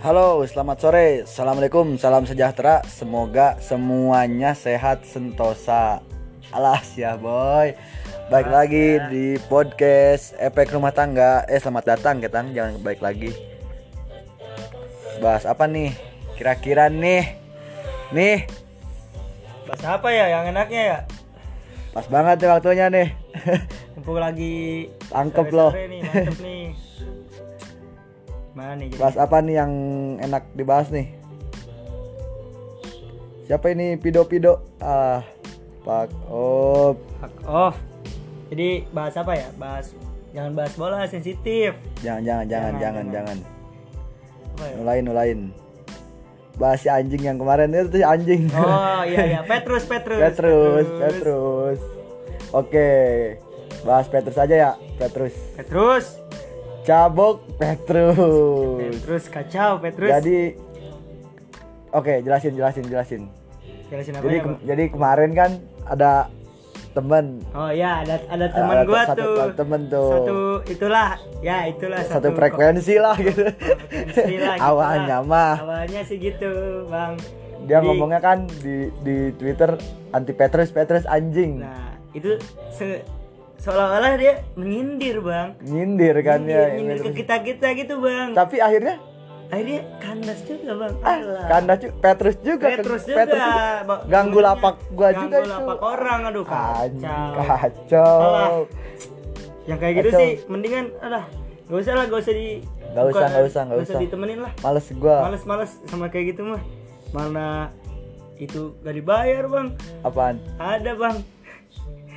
Halo, selamat sore. Assalamualaikum, salam sejahtera. Semoga semuanya sehat sentosa. Alas ya boy. Baik Alas, lagi ya. di podcast Efek Rumah Tangga. Eh, selamat datang, ketang. Jangan baik lagi. Bahas apa nih? Kira-kira nih. Nih, Bahas apa ya yang enaknya ya? pas banget nih waktunya nih. Mumpung lagi Tangkep loh. nih, nih. Mana nih? jadi? Bahas apa nih yang enak dibahas nih? Siapa ini Pido-Pido? Ah, Pak Oh, off. Jadi bahas apa ya? Bahas jangan bahas bola sensitif. jangan jangan jangan Jangan, jangan jangan. ya? Nulain nulain. Bahas si anjing yang kemarin itu si anjing. Oh iya iya, Petrus Petrus. Petrus, Petrus. Oke. Bahas Petrus aja ya, Petrus. Petrus. Cabok Petrus. Petrus kacau Petrus. Jadi Oke, jelasin jelasin jelasin. Jelasin apa Jadi ya, ke- jadi kemarin kan ada temen Oh iya, ada ada teman gua satu tuh. temen tuh. Satu itulah, ya itulah satu frekuensi lah gitu. frekuensi lah, gitu Awalnya lah. mah Awalnya sih gitu, Bang. dia Jadi, ngomongnya kan di di Twitter anti Petrus Petrus anjing. Nah, itu se seolah-olah dia menyindir, Bang. Nyindir kan ya. nyindir ke kita-kita gitu, Bang. Tapi akhirnya Akhirnya kandas juga, Bang. ah Alah. kandas cu- Petrus juga kan. Petrus juga. juga. Ganggu lapak gua Ganggu juga itu. lapak orang, aduh kacau. kacau. Alah. Yang kayak gitu Kacau. sih mendingan alah Gak usah lah, gak usah di Nggak usah, nggak usah, nggak usah. ditemenin lah Males gua. Males-males sama kayak gitu mah Mana itu gak dibayar bang Apaan? Ada bang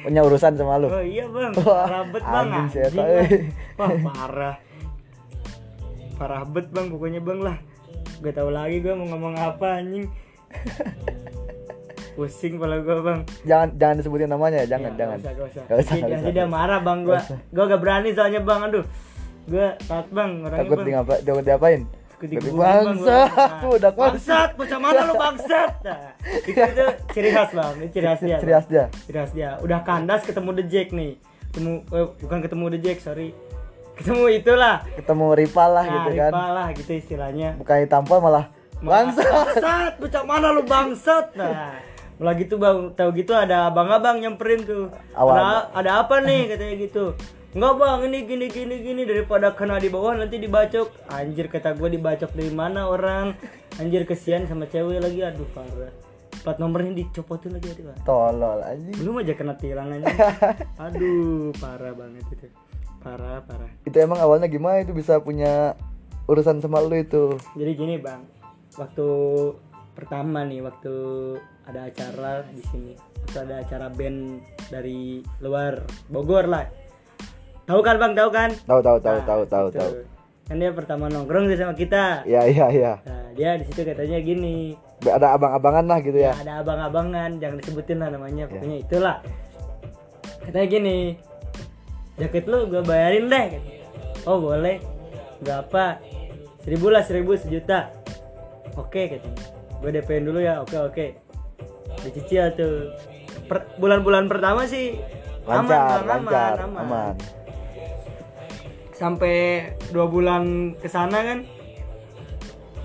Punya urusan sama lu. Oh iya bang Wah, Parah bet bang anjing anjing, Bang. Wah parah Parah bet bang pokoknya bang lah Gak tahu lagi gue mau ngomong apa anjing Pusing kepala gue bang Jangan jangan disebutin namanya ya, jangan Ya, jangan. Gak usah, gak usah. Dia marah bang usah. Gua gak berani soalnya bang. Aduh. Gua takut bang orangnya Takut bang. di ngapa? Takut diapain? Takut Tapi digugurin, Bang, gua. bangsat, udah. Bangsat, bocah mana lu bangsat? Nah, itu, itu ciri khas bang. Itu ciri khas dia. Ciri khas dia. Ciri khas dia. Udah kandas ketemu The Jack nih. Ketemu eh, bukan ketemu The Jack, sorry. Ketemu itulah. Ketemu rival lah Nah, gitu kan. lah gitu istilahnya. Bukan ditampol malah bangsat. Bangsat, bocah mana lu bangsat? Nah, mulai gitu bang, tahu gitu ada abang-abang nyamperin tuh. Awal. Ada, ada apa nih katanya gitu. Enggak bang, ini gini gini gini daripada kena di bawah nanti dibacok. Anjir kata gue dibacok dari mana orang? Anjir kesian sama cewek lagi, aduh parah. Plat nomornya dicopotin lagi aduh. Tolol anjing. Belum aja kena tilang. Aduh, parah banget itu. Parah, parah. Itu emang awalnya gimana itu bisa punya urusan sama lu itu? Jadi gini bang, waktu pertama nih waktu ada acara di sini, waktu ada acara band dari luar Bogor lah. Tahu kan bang, tahu kan? Tahu tahu tahu Nah, tahu tahu gitu. tahu. Kan dia pertama nongkrong tuh sama kita. Ya iya iya. Nah dia di situ katanya gini, Ada abang-abangan lah gitu ya. ada abang-abangan, jangan disebutin lah namanya, Ya. pokoknya itulah. Katanya gini, jaket lu gue bayarin deh. Oh boleh, nggak apa, seribu lah seribu sejuta. Oke katanya, gue DP dulu ya, oke oke. Dicicil tuh. Per- bulan-bulan pertama sih Lancar, Bang, lancar, aman. Sampai dua bulan ke sana kan,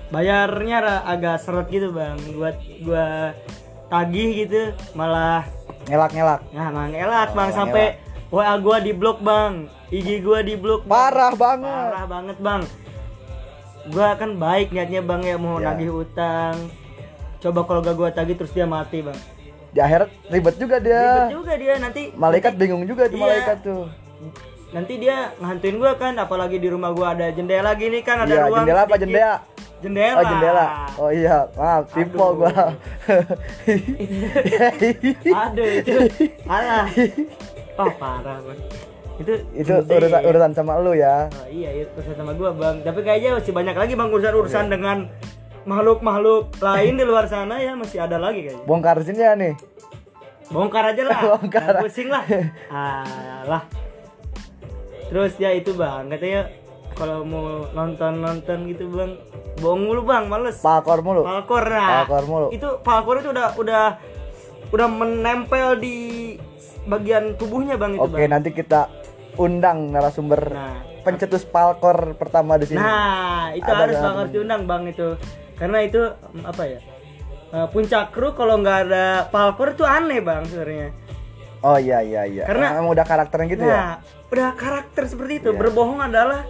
bayarnya agak seret gitu bang buat gua tagih gitu malah Ngelak-ngelak. nah mang elak bang Oh, sampai wa gua di blok bang ig gua di blok Bang. Parah banget. parah banget bang gua kan baik niatnya bang ya mau Ya. nagih utang coba kalau gak gua tagih terus dia mati bang Di akhirat ribet juga dia. ribet juga dia nanti Malaikat bingung juga tuh Iya. malaikat tuh. Nanti dia ngantuin gua kan apalagi di rumah gua ada jendela gini kan ada Iya, ruang jendela apa sedikit. jendela? jendela Oh jendela. Oh iya, maaf, tipe gua. Aduh itu Alah Oh parah bang Itu itu urusan urusan sama lu ya. Oh, Iya itu urusan sama gua bang Tapi kayaknya masih banyak lagi bang urusan-urusan dengan Makhluk-makhluk lain di luar sana ya masih ada lagi kayaknya Bongkar sini ya nih. Bongkar aja lah Bongkar. Jangan pusing lah Alah Terus ya itu bang Katanya kalau mau nonton-nonton gitu bang Bohong mulu bang males Pakor mulu. Palkor nah. Palkor mulu. Itu palkor itu udah udah udah menempel di bagian tubuhnya bang itu Oke, bang. nanti kita undang narasumber Nah, pencetus palkor pertama di sini. Nah, itu Ada harus nggak bang harus diundang bang itu, karena itu apa ya? eh, puncak kru kalau nggak ada palkor itu aneh bang sebenarnya. Oh iya iya iya. Karena- emang udah karakternya gitu ya. Nah, udah karakter seperti itu. Iya. Berbohong adalah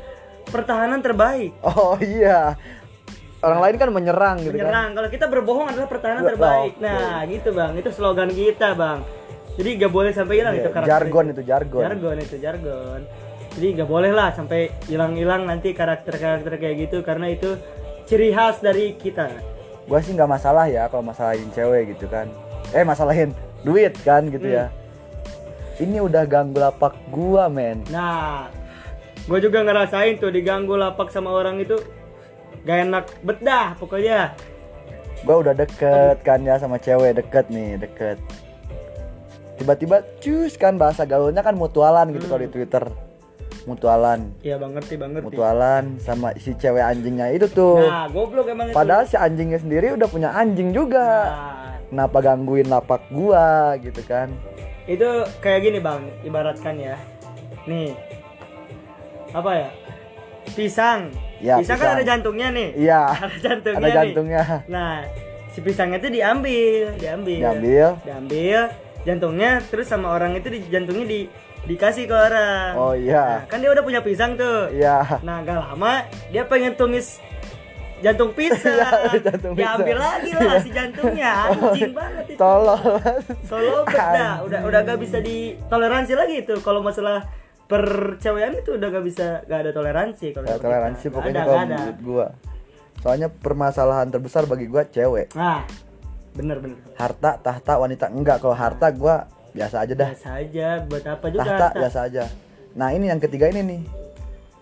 pertahanan terbaik. Oh iya. Orang lain kan menyerang gitu kan. Menyerang. Kalau kita berbohong adalah pertahanan Betul. terbaik. Nah, gitu bang. Itu slogan kita bang. Jadi nggak boleh sampai hilang Iya, itu karakter. jargon itu jargon. Jargon itu jargon. Jadi nggak boleh lah sampai hilang-hilang nanti karakter-karakter kayak gitu karena itu ciri khas dari kita. Gua sih nggak masalah ya kalau masalahin cewek gitu kan. Eh masalahin duit kan gitu Hmm. ya. Ini udah ganggu lapak gua men. Nah, gue juga ngerasain tuh diganggu lapak sama orang itu gak enak bedah pokoknya. Gua udah deket kan ya sama cewek deket nih deket. Tiba-tiba cus kan bahasa gaulnya kan mutualan gitu kalau di Twitter. Mutualan. Iya bang ngerti bang ngerti. Mutualan sama si cewek anjingnya itu tuh. Nah, goblok emang itu. Padahal si anjingnya sendiri udah punya anjing juga. Nah, Kenapa gangguin lapak gua gitu kan? Itu kayak gini bang, ibaratkan ya. Nih, apa ya? Pisang. Ya, pisang, kan pisang. ada jantungnya nih. Iya. Ada jantungnya. Ada nih. jantungnya. Nah, si pisangnya itu diambil, diambil. Diambil. Diambil jantungnya terus sama orang itu di jantungnya di dikasih ke orang. Oh iya. Nah, kan dia udah punya pisang tuh. Iya. Nah, gak lama dia pengen tumis jantung pisang. Iya, jantung Diambil pisang. lagi lah si jantungnya. Anjing banget itu. Tolol. Solo dah, Anjing. udah udah gak bisa ditoleransi lagi itu. Kalau masalah percewean itu udah gak bisa gak ada toleransi kalau toleransi kita. Pokoknya kalau menurut gua. Soalnya permasalahan terbesar bagi gua cewek. Nah, bener bener. Harta, tahta, wanita enggak. Kalau harta gua biasa aja dah. Biasa aja buat apa juga. Tahta harta. biasa aja. Nah, ini yang ketiga ini nih.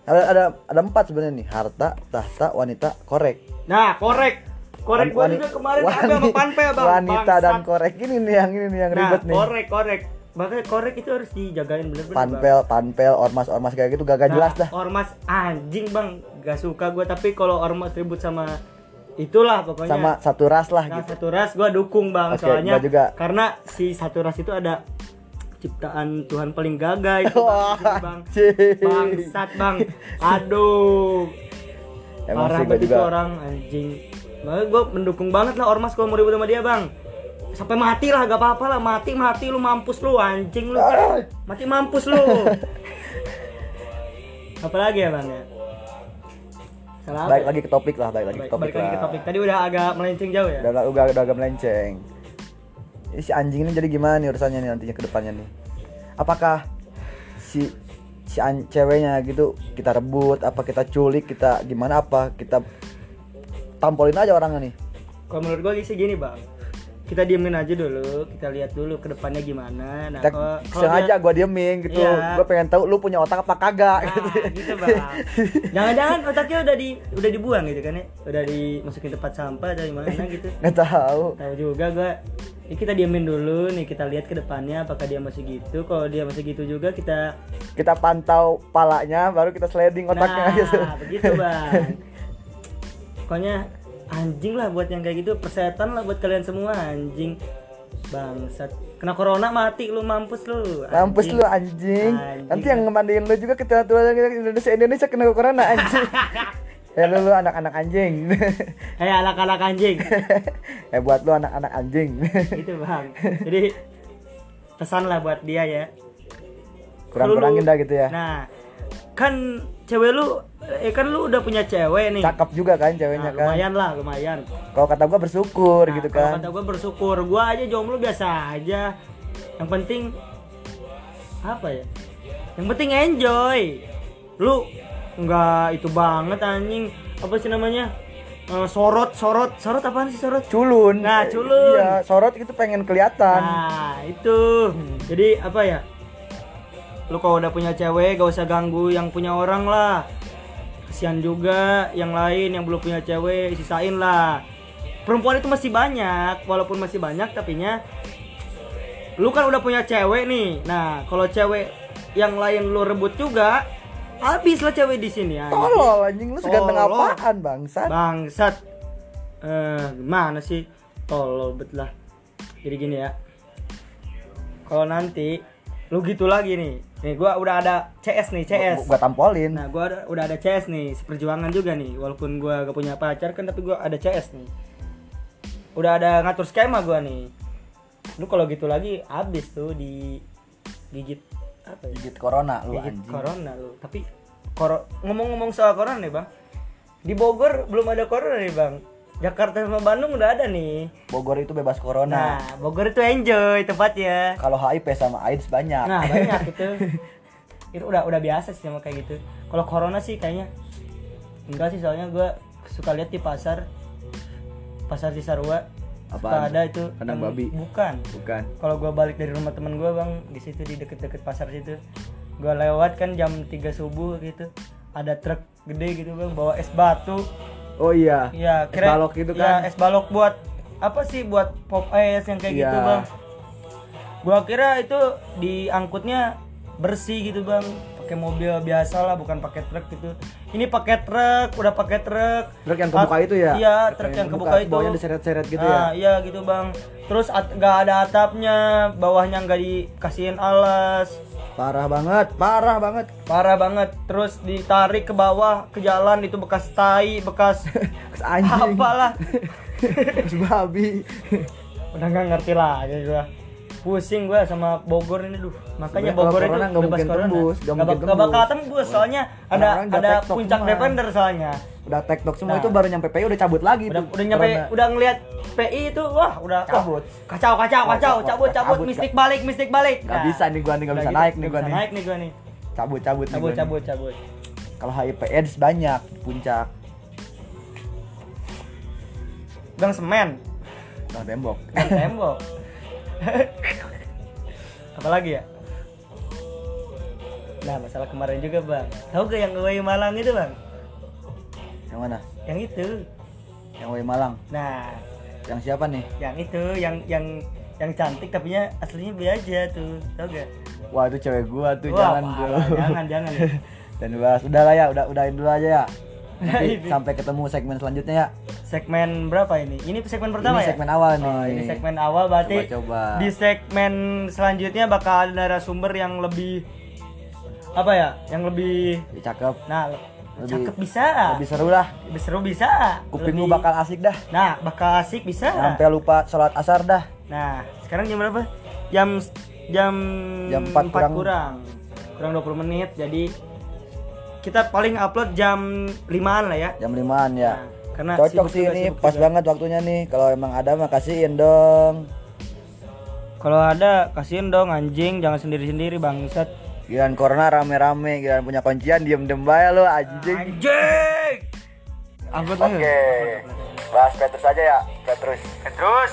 Ada ada ada empat sebenarnya nih. Harta, tahta, wanita, korek. Nah, korek. Korek gua juga kemarin wani- ada sama panpe bang. Wanita dan korek ini nih yang ini nih yang nah, ribet nih. korek korek. Makanya korek itu harus dijagain bener-bener. Bang. Panpel, panpel, ormas, ormas kayak gitu gak, gak Nah, jelas dah. Ormas anjing bang, gak suka gua tapi kalau ormas ribut sama itulah pokoknya. Sama satu ras lah Nah, gitu. satu ras gua dukung bang Oke, soalnya juga. karena si satu ras itu ada ciptaan Tuhan paling gagah itu bang, bang. anjing. bangsat bang. Aduh. Emang parah banget itu juga. orang anjing. Makanya gue mendukung banget lah ormas kalau mau ribut sama dia bang. Sampai mati lah gak apa-apa lah. Mati mati lu mampus lu anjing lu. Ah, mati mampus lu. Apalagi ya bang ya? Salah Baik ya? lagi ke topik lah, baik lagi Baik, ke topik balik lagi ke topik. Tadi udah agak melenceng jauh ya? Udah, udah, udah agak melenceng. Si anjing ini jadi gimana nih urusannya nih nantinya ke depannya nih? Apakah si si an- ceweknya gitu kita rebut, apa kita culik, kita gimana apa? Kita tampolin aja orangnya nih. Kalau menurut gue sih gini bang, kita diemin aja dulu, kita lihat dulu ke depannya gimana. Nah, Kita kalau sengaja gua diemin gitu. Iya. Gua pengen tahu lu punya otak apa kagak Nah, gitu. gitu bang. Jangan-jangan otaknya udah di udah dibuang gitu kan ya, udah dimasukin tempat sampah dari mana gitu. Nggak tahu. Tahu juga gue. Ini kita diemin dulu nih, kita lihat ke depannya apakah dia masih gitu. Kalau dia masih gitu juga kita Kita pantau palanya baru kita sliding otaknya nah, gitu. begitu bang. Pokoknya anjing lah buat yang kayak gitu, persetan lah buat kalian semua anjing. Bangsat. Kena corona mati lu mampus lu. Mampus anjing. lu anjing. Anjing. Nanti yang ngemandiin lu juga ketua-tua Indonesia Indonesia kena corona anjing. ya lu, lu anak-anak anjing. Hei anak-anak anjing. eh buat lu anak-anak anjing. gitu bang. Jadi pesan lah buat dia ya. Kurang-kurangin dah gitu ya. Nah, kan cewek lu eh kan lu udah punya cewek nih. Cakep juga kan Nah, ceweknya kan. lumayan lah, lumayan. Kalau kata gua bersyukur Nah, gitu kan. kata gue bersyukur, gua aja jomblo biasa aja. Yang penting apa ya? Yang penting enjoy. Lu nggak itu banget anjing. Apa sih namanya? Eh, sorot, sorot, sorot apaan sih sorot? Culun. Nah, culun. Iya, sorot itu pengen kelihatan. Nah, itu. Jadi apa ya? Lu kalau udah punya cewek gak usah ganggu yang punya orang lah. Kasihan juga yang lain yang belum punya cewek, sisain lah. Perempuan itu masih banyak, walaupun masih banyak tapi nya lu kan udah punya cewek nih. Nah, kalau cewek yang lain lu rebut juga, habis lah cewek di sini ya. Tolol anjing lu seganteng Tolol. apaan bangsat? Bangsat. Eh, gimana sih? Tolol bet lah. Jadi gini ya. Kalau nanti lu gitu lagi nih nih gua udah ada CS nih CS Gua, gua tampolin. Nah, gua ada, udah ada CS nih, seperjuangan juga nih. Walaupun gua gak punya pacar kan tapi gua ada CS nih. Udah ada ngatur skema gua nih. Lu kalau gitu lagi habis tuh di gigit apa ya? Gigit corona lu Gigit anjing. corona lu. Tapi koro- ngomong-ngomong soal corona nih, Bang. Di Bogor belum ada corona nih, Bang. Jakarta sama Bandung udah ada nih. Bogor itu bebas corona. Nah, Bogor itu enjoy tempatnya. Kalau HIV sama AIDS banyak. Nah banyak itu itu udah udah biasa sih sama kayak gitu. Kalau corona sih kayaknya enggak sih soalnya gue suka lihat di pasar pasar Cisarua suka Apaan? ada itu Kandang babi? bukan Bukan. kalau gue balik dari rumah temen gue bang di situ di deket-deket pasar situ gue lewat kan jam 3 subuh gitu ada truk gede gitu bang bawa es batu Oh iya. Iya, Es balok gitu Iya, kan. es balok buat apa sih buat pop ice yang kayak gitu, Iya. Bang. Gua kira itu diangkutnya bersih gitu, Bang. Pakai mobil biasa lah, bukan pakai truk gitu. Ini pakai truk, udah pakai truk. Truk yang kebuka At- itu ya? Iya, truk yang kebuka, itu. Bawahnya diseret-seret gitu Nah, ya. Iya gitu, Bang. Terus at- nggak ada atapnya, bawahnya nggak dikasihin alas. Parah banget, parah banget. Parah banget. Terus ditarik ke bawah ke jalan itu bekas tai, bekas Kes anjing. apalah. Kes babi. udah nggak ngerti lagi gua pusing gua sama Bogor ini duh makanya Sebenarnya kalau Bogor itu nggak mungkin corona tembus, nggak bak- nggak bakal tembus. tembus soalnya ada ada puncak semua. defender soalnya Udah tektok semua Nah. itu baru nyampe PI udah cabut lagi udah tuh. udah nyampe Corona. udah ngelihat PI itu wah udah wah, Cabut. kacau kacau kacau wah, cabut cabut cabut, mistik balik mistik balik Nggak bisa nih gua nih, nggak bisa gitu, naik nih gua bisa nih. naik nih gua nih Cabut cabut cabut cabut cabut Kalau HIV AIDS banyak puncak. gang semen Gang tembok. gang tembok apalagi ya? Nah masalah kemarin juga bang. Tahu gak yang away Malang itu bang? Yang mana? yang itu. Yang Wai Malang. nah. Yang siapa nih? yang itu yang yang yang cantik tapi nya aslinya B aja tuh. Tau gak Wah, itu cewek gua tuh, Wah, jangan bro. jangan jangan. Dan bahas. Udah lah ya, udah udahin dulu aja ya. Nanti sampai ketemu segmen selanjutnya ya. segmen berapa ini ini segmen pertama Ini ya segmen awal nih. Oh, ini segmen awal berarti Coba-coba. di segmen selanjutnya bakal ada narasumber yang lebih apa ya yang lebih Ih, Cakep. nah Lebih- cakep bisa Lebih seru lah. lebih seru bisa Kuping lu Lebih- bakal asik dah. nah bakal asik bisa Sampai lupa sholat asar dah. nah sekarang jam berapa jam jam Jam 4 kurang. kurang kurang 20 menit jadi kita paling upload jam 5an lah ya Jam limaan ya. Nah, karena Cocok sih juga, ini, pas juga. banget waktunya nih. Kalau emang ada mah kasihin dong. kalau ada kasihin dong anjing jangan sendiri-sendiri bangsat Giliran corona rame-rame, giliran punya kuncian diem-diem bae lu anjing. anjing angkut Oke. Bahas Petrus aja ya, Petrus. terus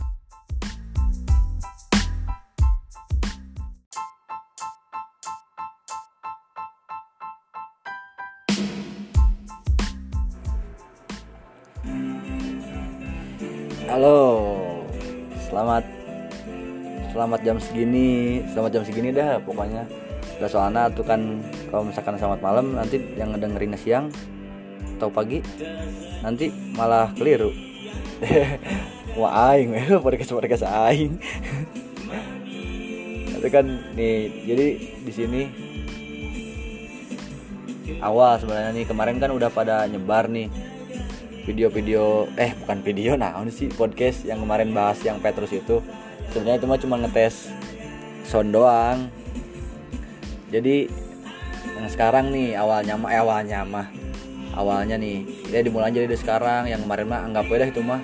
Halo. Selamat Selamat jam segini, selamat jam segini dah pokoknya. Udah soalnya tuh kan kalau misalkan selamat malam nanti yang ngedengerinnya siang atau pagi nanti malah keliru. Wah aing, podcast podcast aing. Tapi kan nih, jadi di sini awal sebenarnya nih kemarin kan udah pada nyebar nih video-video eh bukan video nah ini sih podcast yang kemarin bahas yang Petrus itu. Sebenarnya itu mah cuma ngetes sound doang. Jadi yang sekarang nih awalnya mah eh, awalnya mah awalnya nih ya dimulai aja dari sekarang yang kemarin mah anggap aja itu mah.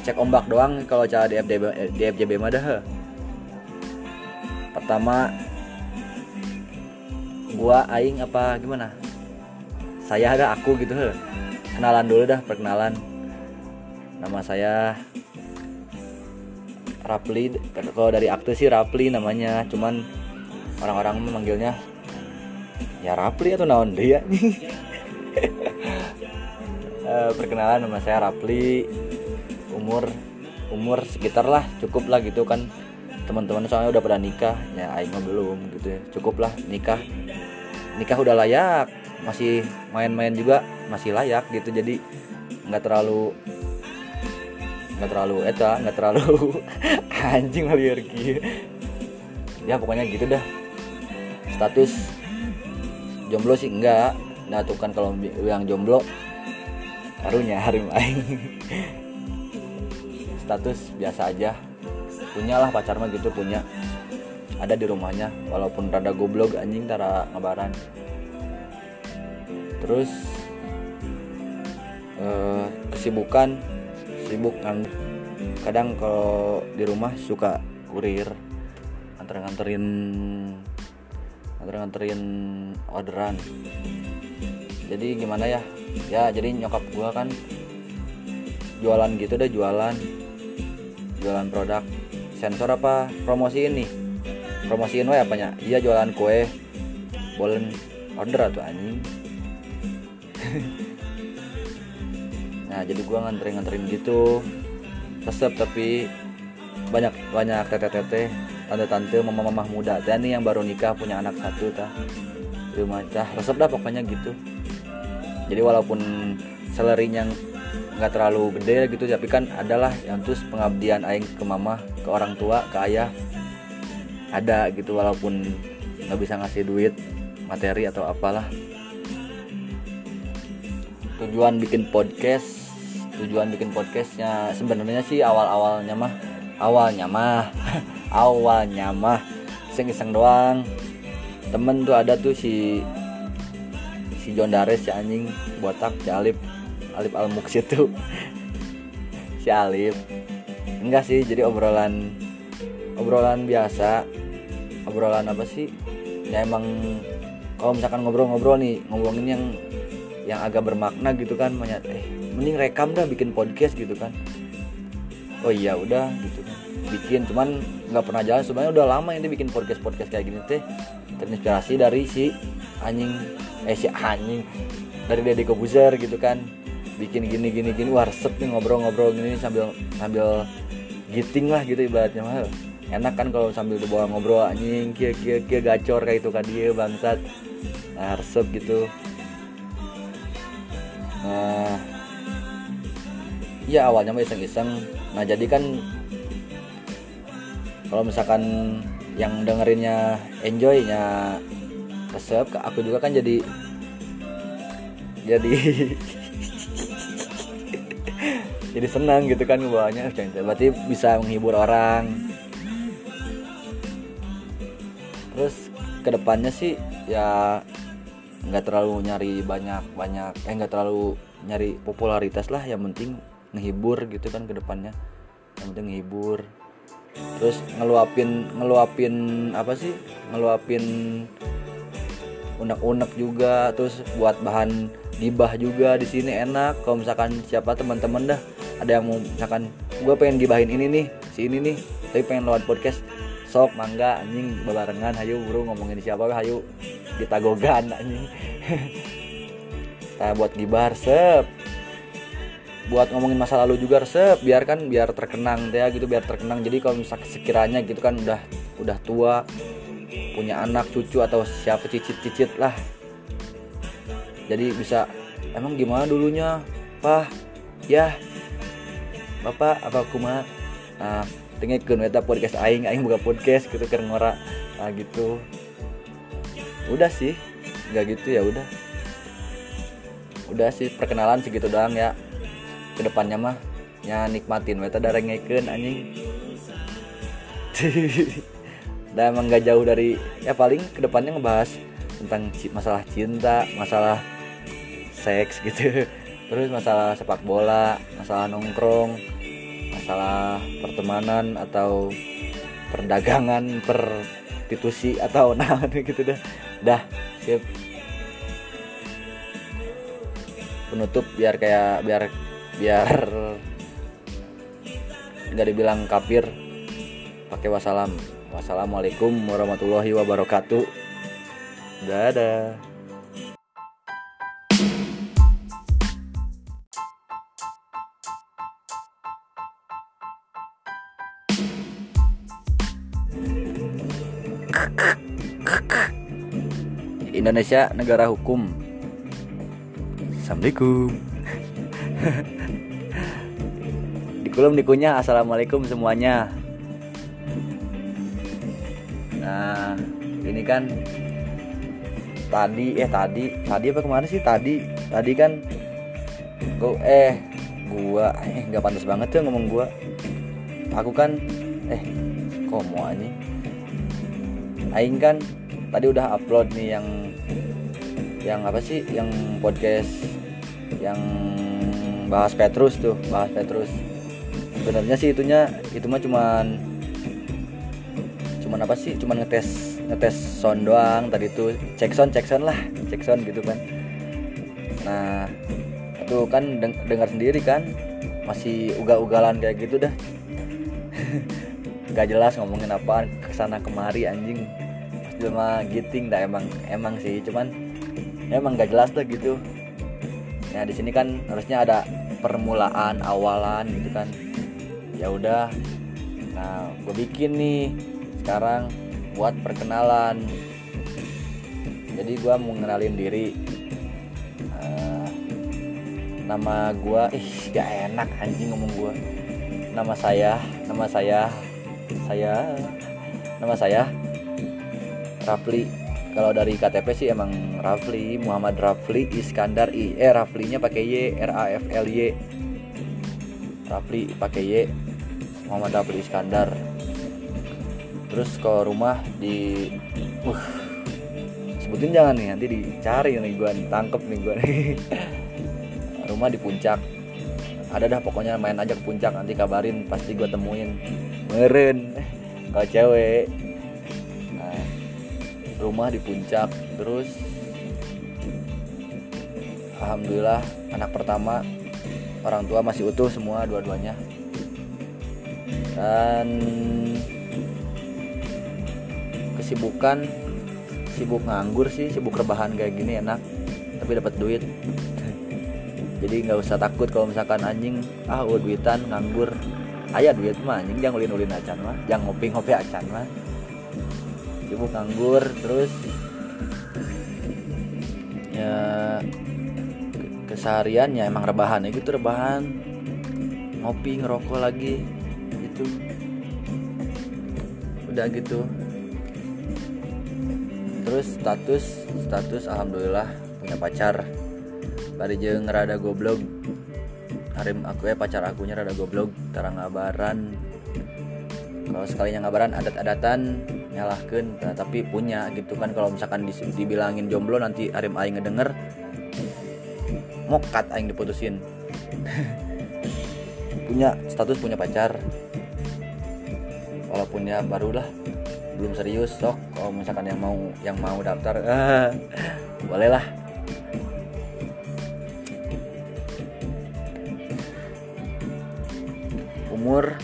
Cek ombak doang kalau cara di FDB eh, di FJB mah dah pertama gua aing apa gimana? Saya ada aku gitu heh kenalan dulu dah perkenalan. Nama saya Rapli. Kalau dari akte sih Rapli namanya. Cuman orang-orang memanggilnya ya Rapli atau naon dia. Eh, perkenalan nama saya Rapli. Umur umur sekitar lah cukup lah gitu kan. Teman-teman soalnya udah pada nikah. Ya aing belum gitu ya. Cukup lah nikah. Nikah udah layak. Masih main-main juga masih layak gitu. Jadi nggak terlalu nggak terlalu eta nggak terlalu anjing liar kieu ya pokoknya gitu dah. Status jomblo sih enggak nah tuh kan kalau yang jomblo karunya hari main status biasa aja. Punyalah pacar mah gitu punya. Ada di rumahnya walaupun rada goblok anjing tara ngabaran. Terus eh, kesibukan sibuk kan. Kadang kalau di rumah suka kurir nganter-nganterin nganter-nganterin orderan. Jadi gimana ya? Ya jadi nyokap gua kan jualan gitu deh jualan. Jualan produk. Sensor apa? Promosiin nih. Promosiin wae apanya? Dia jualan kue. Boleh order atau anjing nah jadi gua nganterin nganterin gitu. Resep tapi banyak banyak tete-tete tante-tante mama-mama muda. Teh nih yang baru nikah punya anak satu di rumah tah resep dah pokoknya gitu. Jadi walaupun salary-nya nggak terlalu gede gitu tapi kan adalah yang terus pengabdian aing ke mama ke orang tua ke ayah. Ada gitu walaupun nggak bisa ngasih duit materi atau apalah. Tujuan bikin podcast tujuan bikin podcastnya. Sebenarnya sih awal awalnya mah awalnya mah awalnya mah iseng iseng doang. Temen tuh ada tuh si si John Dares si anjing botak si Alip Alip Almux itu si Alip. Enggak sih jadi obrolan obrolan biasa. Obrolan apa sih? Ya emang kalau misalkan ngobrol-ngobrol nih ngobrolin yang yang agak bermakna gitu kan banyak eh mending rekam dah bikin podcast gitu kan. Oh iya udah gitu kan. Bikin cuman nggak pernah jalan. Sebenarnya udah lama ini bikin podcast podcast kayak gini teh. Terinspirasi dari si anjing eh si anjing. Dari Deddy Kobuzer gitu kan. Bikin gini gini gini. Wah resep nih ngobrol-ngobrol gini sambil sambil giting lah gitu ibaratnya mah. Enak kan kalau sambil dibawa ngobrol anjing kia kia kia gacor kayak itu kan dia bangsat. Nah resep gitu nah ya awalnya mah iseng-iseng. Nah jadi kan kalau misalkan yang dengerinnya enjoynya resep aku juga kan jadi jadi jadi senang gitu kan bawanya berarti bisa menghibur orang. Terus ke depannya sih ya nggak terlalu nyari banyak banyak eh nggak terlalu nyari popularitas lah yang penting ngehibur gitu kan ke depannya yang penting ngehibur. Terus ngeluapin ngeluapin apa sih? Ngeluapin unek-unek juga terus buat bahan gibah juga di sini enak. Kalau misalkan siapa teman-teman dah ada yang mau misalkan gue pengen gibahin ini nih si ini nih tapi pengen lewat podcast sok mangga anjing barengan hayu bro ngomongin siapa hayu. Kita gogan anjing. Kita buat gibah resep buat ngomongin masa lalu juga resep biarkan biar terkenang ya gitu biar terkenang. Jadi kalau misalkan sekiranya gitu kan udah udah tua punya anak cucu atau siapa cicit-cicit lah. Jadi bisa emang gimana dulunya? Pah ya bapak apa kuma nah tengokkeun eta podcast aing aing buka podcast gitu keur ngora. Nah gitu. Udah sih nggak gitu ya udah. Udah sih perkenalan segitu doang ya. Ke depannya mah ya nikmatin meta darengekeun anjing. Dan emang gak jauh dari ya paling ke depannya ngebahas tentang masalah cinta masalah seks gitu. Terus masalah sepak bola masalah nongkrong masalah pertemanan atau perdagangan perstitusi atau nah gitu dah. Dah sip. Penutup biar kayak biar biar nggak dibilang kafir pakai wassalam. Wassalamualaikum warahmatullahi wabarakatuh. Dadah Indonesia negara hukum. Assalamualaikum. Dikulum dikunyah Assalamualaikum semuanya. Nah ini kan tadi eh tadi tadi apa kemarin sih? Tadi tadi kan gua eh gua eh nggak pantas banget tuh ngomong gua. Aku kan eh kok mau anjing. Aing kan tadi udah upload nih yang yang apa sih? Yang podcast yang bahas Petrus tuh bahas Petrus. Sebenarnya sih itunya itu mah cuman cuman apa sih? Cuman ngetes ngetes sound doang. Tadi tuh cek sound cek sound lah cek sound gitu kan. Nah itu kan deng dengar sendiri kan. Masih ugal-ugalan kayak gitu dah. Nggak jelas ngomongin apaan ke sana kemari anjing. Cuma giting dah emang emang sih cuman emang gak jelas tuh gitu. Nah di sini kan harusnya ada permulaan awalan gitu kan. Ya udah. Nah gue bikin nih sekarang buat perkenalan. Jadi gue mau ngenalin diri. Eh, nama gue ih gak enak anjing ngomong gue nama saya nama saya saya nama saya Rafli kalau dari KTP sih emang Rafli Muhammad Rafli Iskandar I. Eh Raflinya pakai Y R A F L Y. Rafli pakai Y Muhammad Rafli Iskandar. Terus ke rumah di uh sebutin jangan nih nanti dicari nih gua tangkep nih gua. Rumah di puncak. Ada dah pokoknya main aja ke puncak nanti kabarin pasti gua temuin. Meren. Kalau cewek nah, rumah di puncak terus alhamdulillah anak pertama orang tua masih utuh semua dua-duanya. Dan kesibukan sibuk nganggur sih sibuk rebahan kayak gini enak tapi dapat duit. Jadi nggak usah takut kalau misalkan anjing ah udah duitan nganggur. Ayah duit mah anjing jangan ulin ulin acan mah jangan ngopi ngopi acan mah sibuk nganggur terus ya ke- kesehariannya emang rebahan ya gitu rebahan. Ngopi ngerokok lagi gitu. Udah gitu. Terus status status alhamdulillah punya pacar. Bari jeung rada goblok. Harim aku ya pacar akunya rada goblok tara ngabaran. Kalau sekalinya ngabaran adat-adatan nyalahkan nah, tapi punya gitu kan. Kalau misalkan dibilangin jomblo nanti harim aing ngedenger mokat aing diputusin. Punya status punya pacar. Walaupun ya barulah belum serius sok. Kalau misalkan yang mau yang mau daftar ah, boleh lah. Umur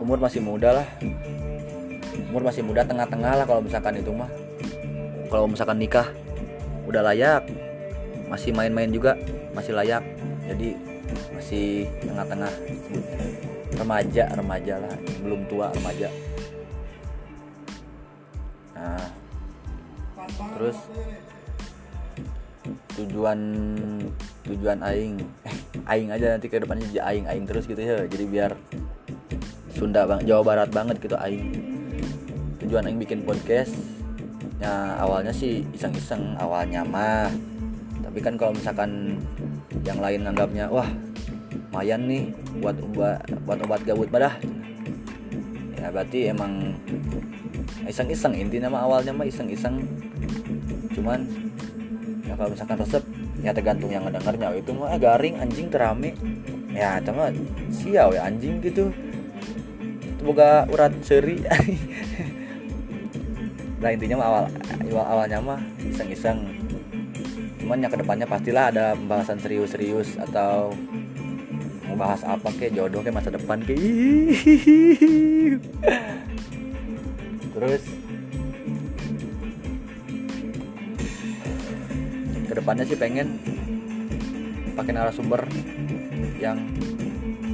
umur masih muda lah umur masih muda tengah-tengah lah kalau misalkan itu mah. Kalau misalkan nikah udah layak masih main-main juga masih layak. Jadi masih tengah-tengah. Remaja remaja lah belum tua remaja. Nah terus tujuan tujuan aing eh, aing aja nanti ke depannya aing aing terus gitu ya. Jadi biar Sunda bang Jawa Barat banget gitu aing. Tujuan aing bikin podcast ya awalnya sih iseng-iseng awalnya mah. Tapi kan kalau misalkan yang lain anggapnya wah lumayan nih buat obat buat obat gabut pada ya berarti emang iseng-iseng intinya mah awalnya mah iseng-iseng. Cuman ya kalau misalkan resep ya tergantung yang ngedengarnya. Itu mah ah, garing anjing terame. Ya cuma siau ya anjing gitu. itu boga urat seri nah intinya mah awal awal awalnya mah iseng-iseng. Cuman ya ke depannya pastilah ada pembahasan serius-serius atau mau bahas apa kayak jodoh kayak masa depan kayak terus ke depannya sih pengen pakai narasumber yang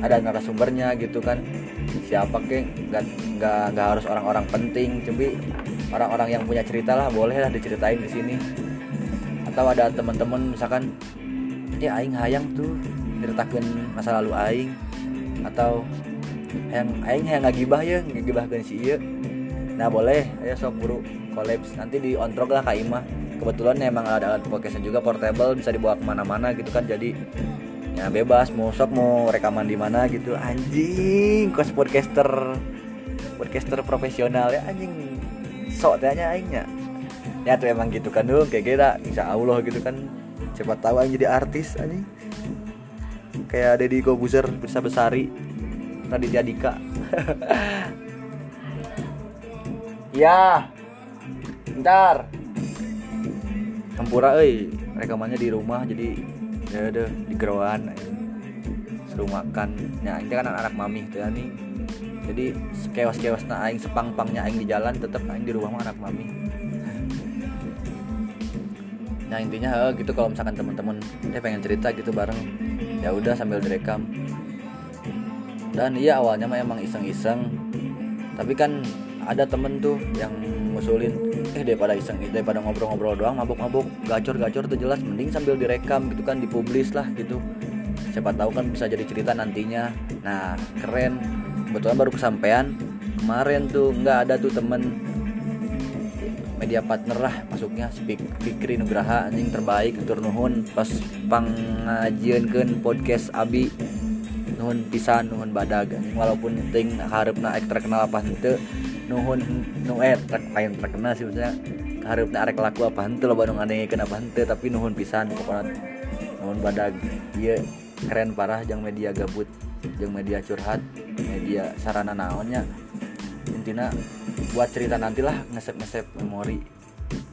ada narasumbernya gitu kan siapa kek nggak nggak nggak harus orang-orang penting tapi orang-orang yang punya cerita lah boleh lah diceritain di sini. Atau ada teman-teman misalkan ya aing hayang tuh ceritakan masa lalu aing. Atau yang aing yang ngagibah ya ngagibahkeun si ieu. Nah boleh ayo sok buru kolaps nanti di ontrok lah kak Ima kebetulan emang ada alat podcastnya juga portable bisa dibawa ke mana-mana gitu kan jadi ya bebas mau sok mau rekaman di mana gitu. Anjing kos podcaster. Podcaster profesional ya anjing. Sok tanya aingnya. Ya tuh emang gitu kan dong kayak kita insya Allah gitu kan. Siapa tahu aing jadi artis anjing. Kayak Deddy Kobuzer bisa besari. Raditya Dika ya ntar. Tempura euy. Rekamannya di rumah jadi ya udah di gerowan seru makan. Ya ini kan anak mami tuh ya nih jadi sekewas kewas na aing sepang pangnya aing di jalan tetap aing di rumah mah anak mami. Nah intinya eh, gitu kalau misalkan teman-teman dia pengen cerita gitu bareng ya udah sambil direkam. Dan iya awalnya mah emang iseng-iseng. Tapi kan ada temen tuh yang ngusulin eh daripada iseng daripada ngobrol-ngobrol doang mabuk-mabuk gacor-gacor tuh jelas mending sambil direkam gitu kan dipublis lah gitu. Siapa tahu kan bisa jadi cerita nantinya. Nah keren. Kebetulan baru kesampaian kemarin tuh nggak ada tuh temen media partner lah masuknya Spik Fikri Nugraha anjing terbaik tur nuhun pas pangajieunkeun podcast Abi. Nuhun pisan nuhun badag anjing walaupun ting harapna ek terkenal apa henteu nuhun nu eh lain terkenal sih maksudnya harapna arek laku apa henteu loba nu ngadengikeun apa henteu tapi nuhun pisan pokoknya nuhun badag ieu keren parah jeung media gabut jeung media curhat media sarana naonnya. Intinya buat cerita nantilah ngesep-ngesep memori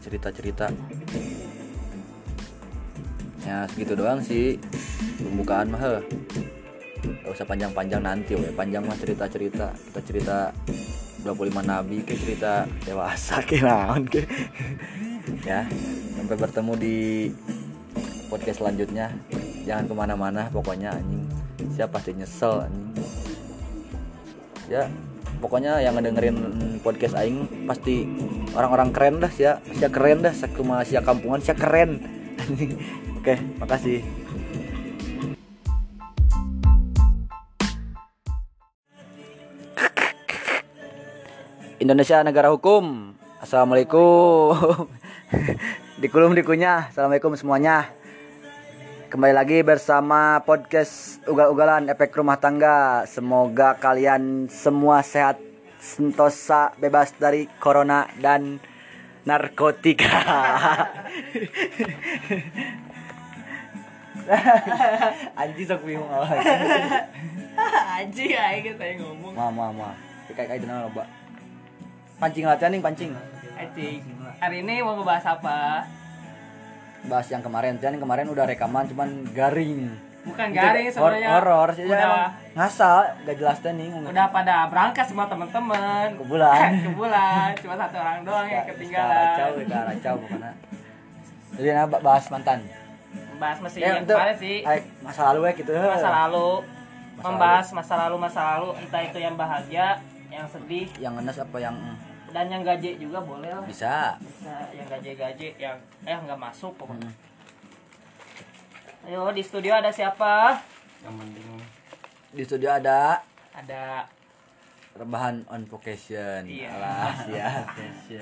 cerita-cerita. Ya segitu doang sih pembukaan mah gak usah panjang-panjang nanti we. panjang mah cerita-cerita kita cerita 25 nabi ke cerita dewasa ke naon ke. Ya sampai bertemu di podcast selanjutnya. Jangan ke mana-mana pokoknya anjing. Siapa pasti nyesel anjing? Ya pokoknya yang ngedengerin podcast aing pasti orang-orang keren dah sia. Sia keren dah sakuma sia kampungan sia keren. Oke makasih Indonesia negara hukum. Assalamualaikum. Dikulum dikunyah Assalamualaikum semuanya. Kembali lagi bersama podcast Ugal-ugalan efek rumah tangga. Semoga kalian semua sehat Sentosa bebas dari corona dan narkotika. Anjing sok bingung awal Anjing aing kita ngomong. Ma ma ma Kayak kayak loba Pancing latihan nih pancing Anjing. Hari ini mau ngebahas apa? Bahas yang kemarin Yang kemarin udah rekaman cuman garing Bukan garing sebenarnya. horor sih Udah ngasal gak jelas deh nih udah pada berangkat semua teman-teman. Ke bulan. Ke bulan. Cuma satu orang doang yang racau ketinggalan. kita racau pokoknya jadi nah bahas mantan Bahas mesin Ya, yang kemarin sih. Ay, masa lalu ya gitu Masa lalu. Masa Membahas masa lalu masa lalu entah itu yang bahagia, yang sedih, yang ngenes apa yang mm, dan yang gaje juga boleh lah. bisa Bisa yang gaje-gaje yang eh nggak masuk pokoknya. Mm. Ayo di studio ada siapa? di studio ada Ada rebahan on vacation Iya. alah ya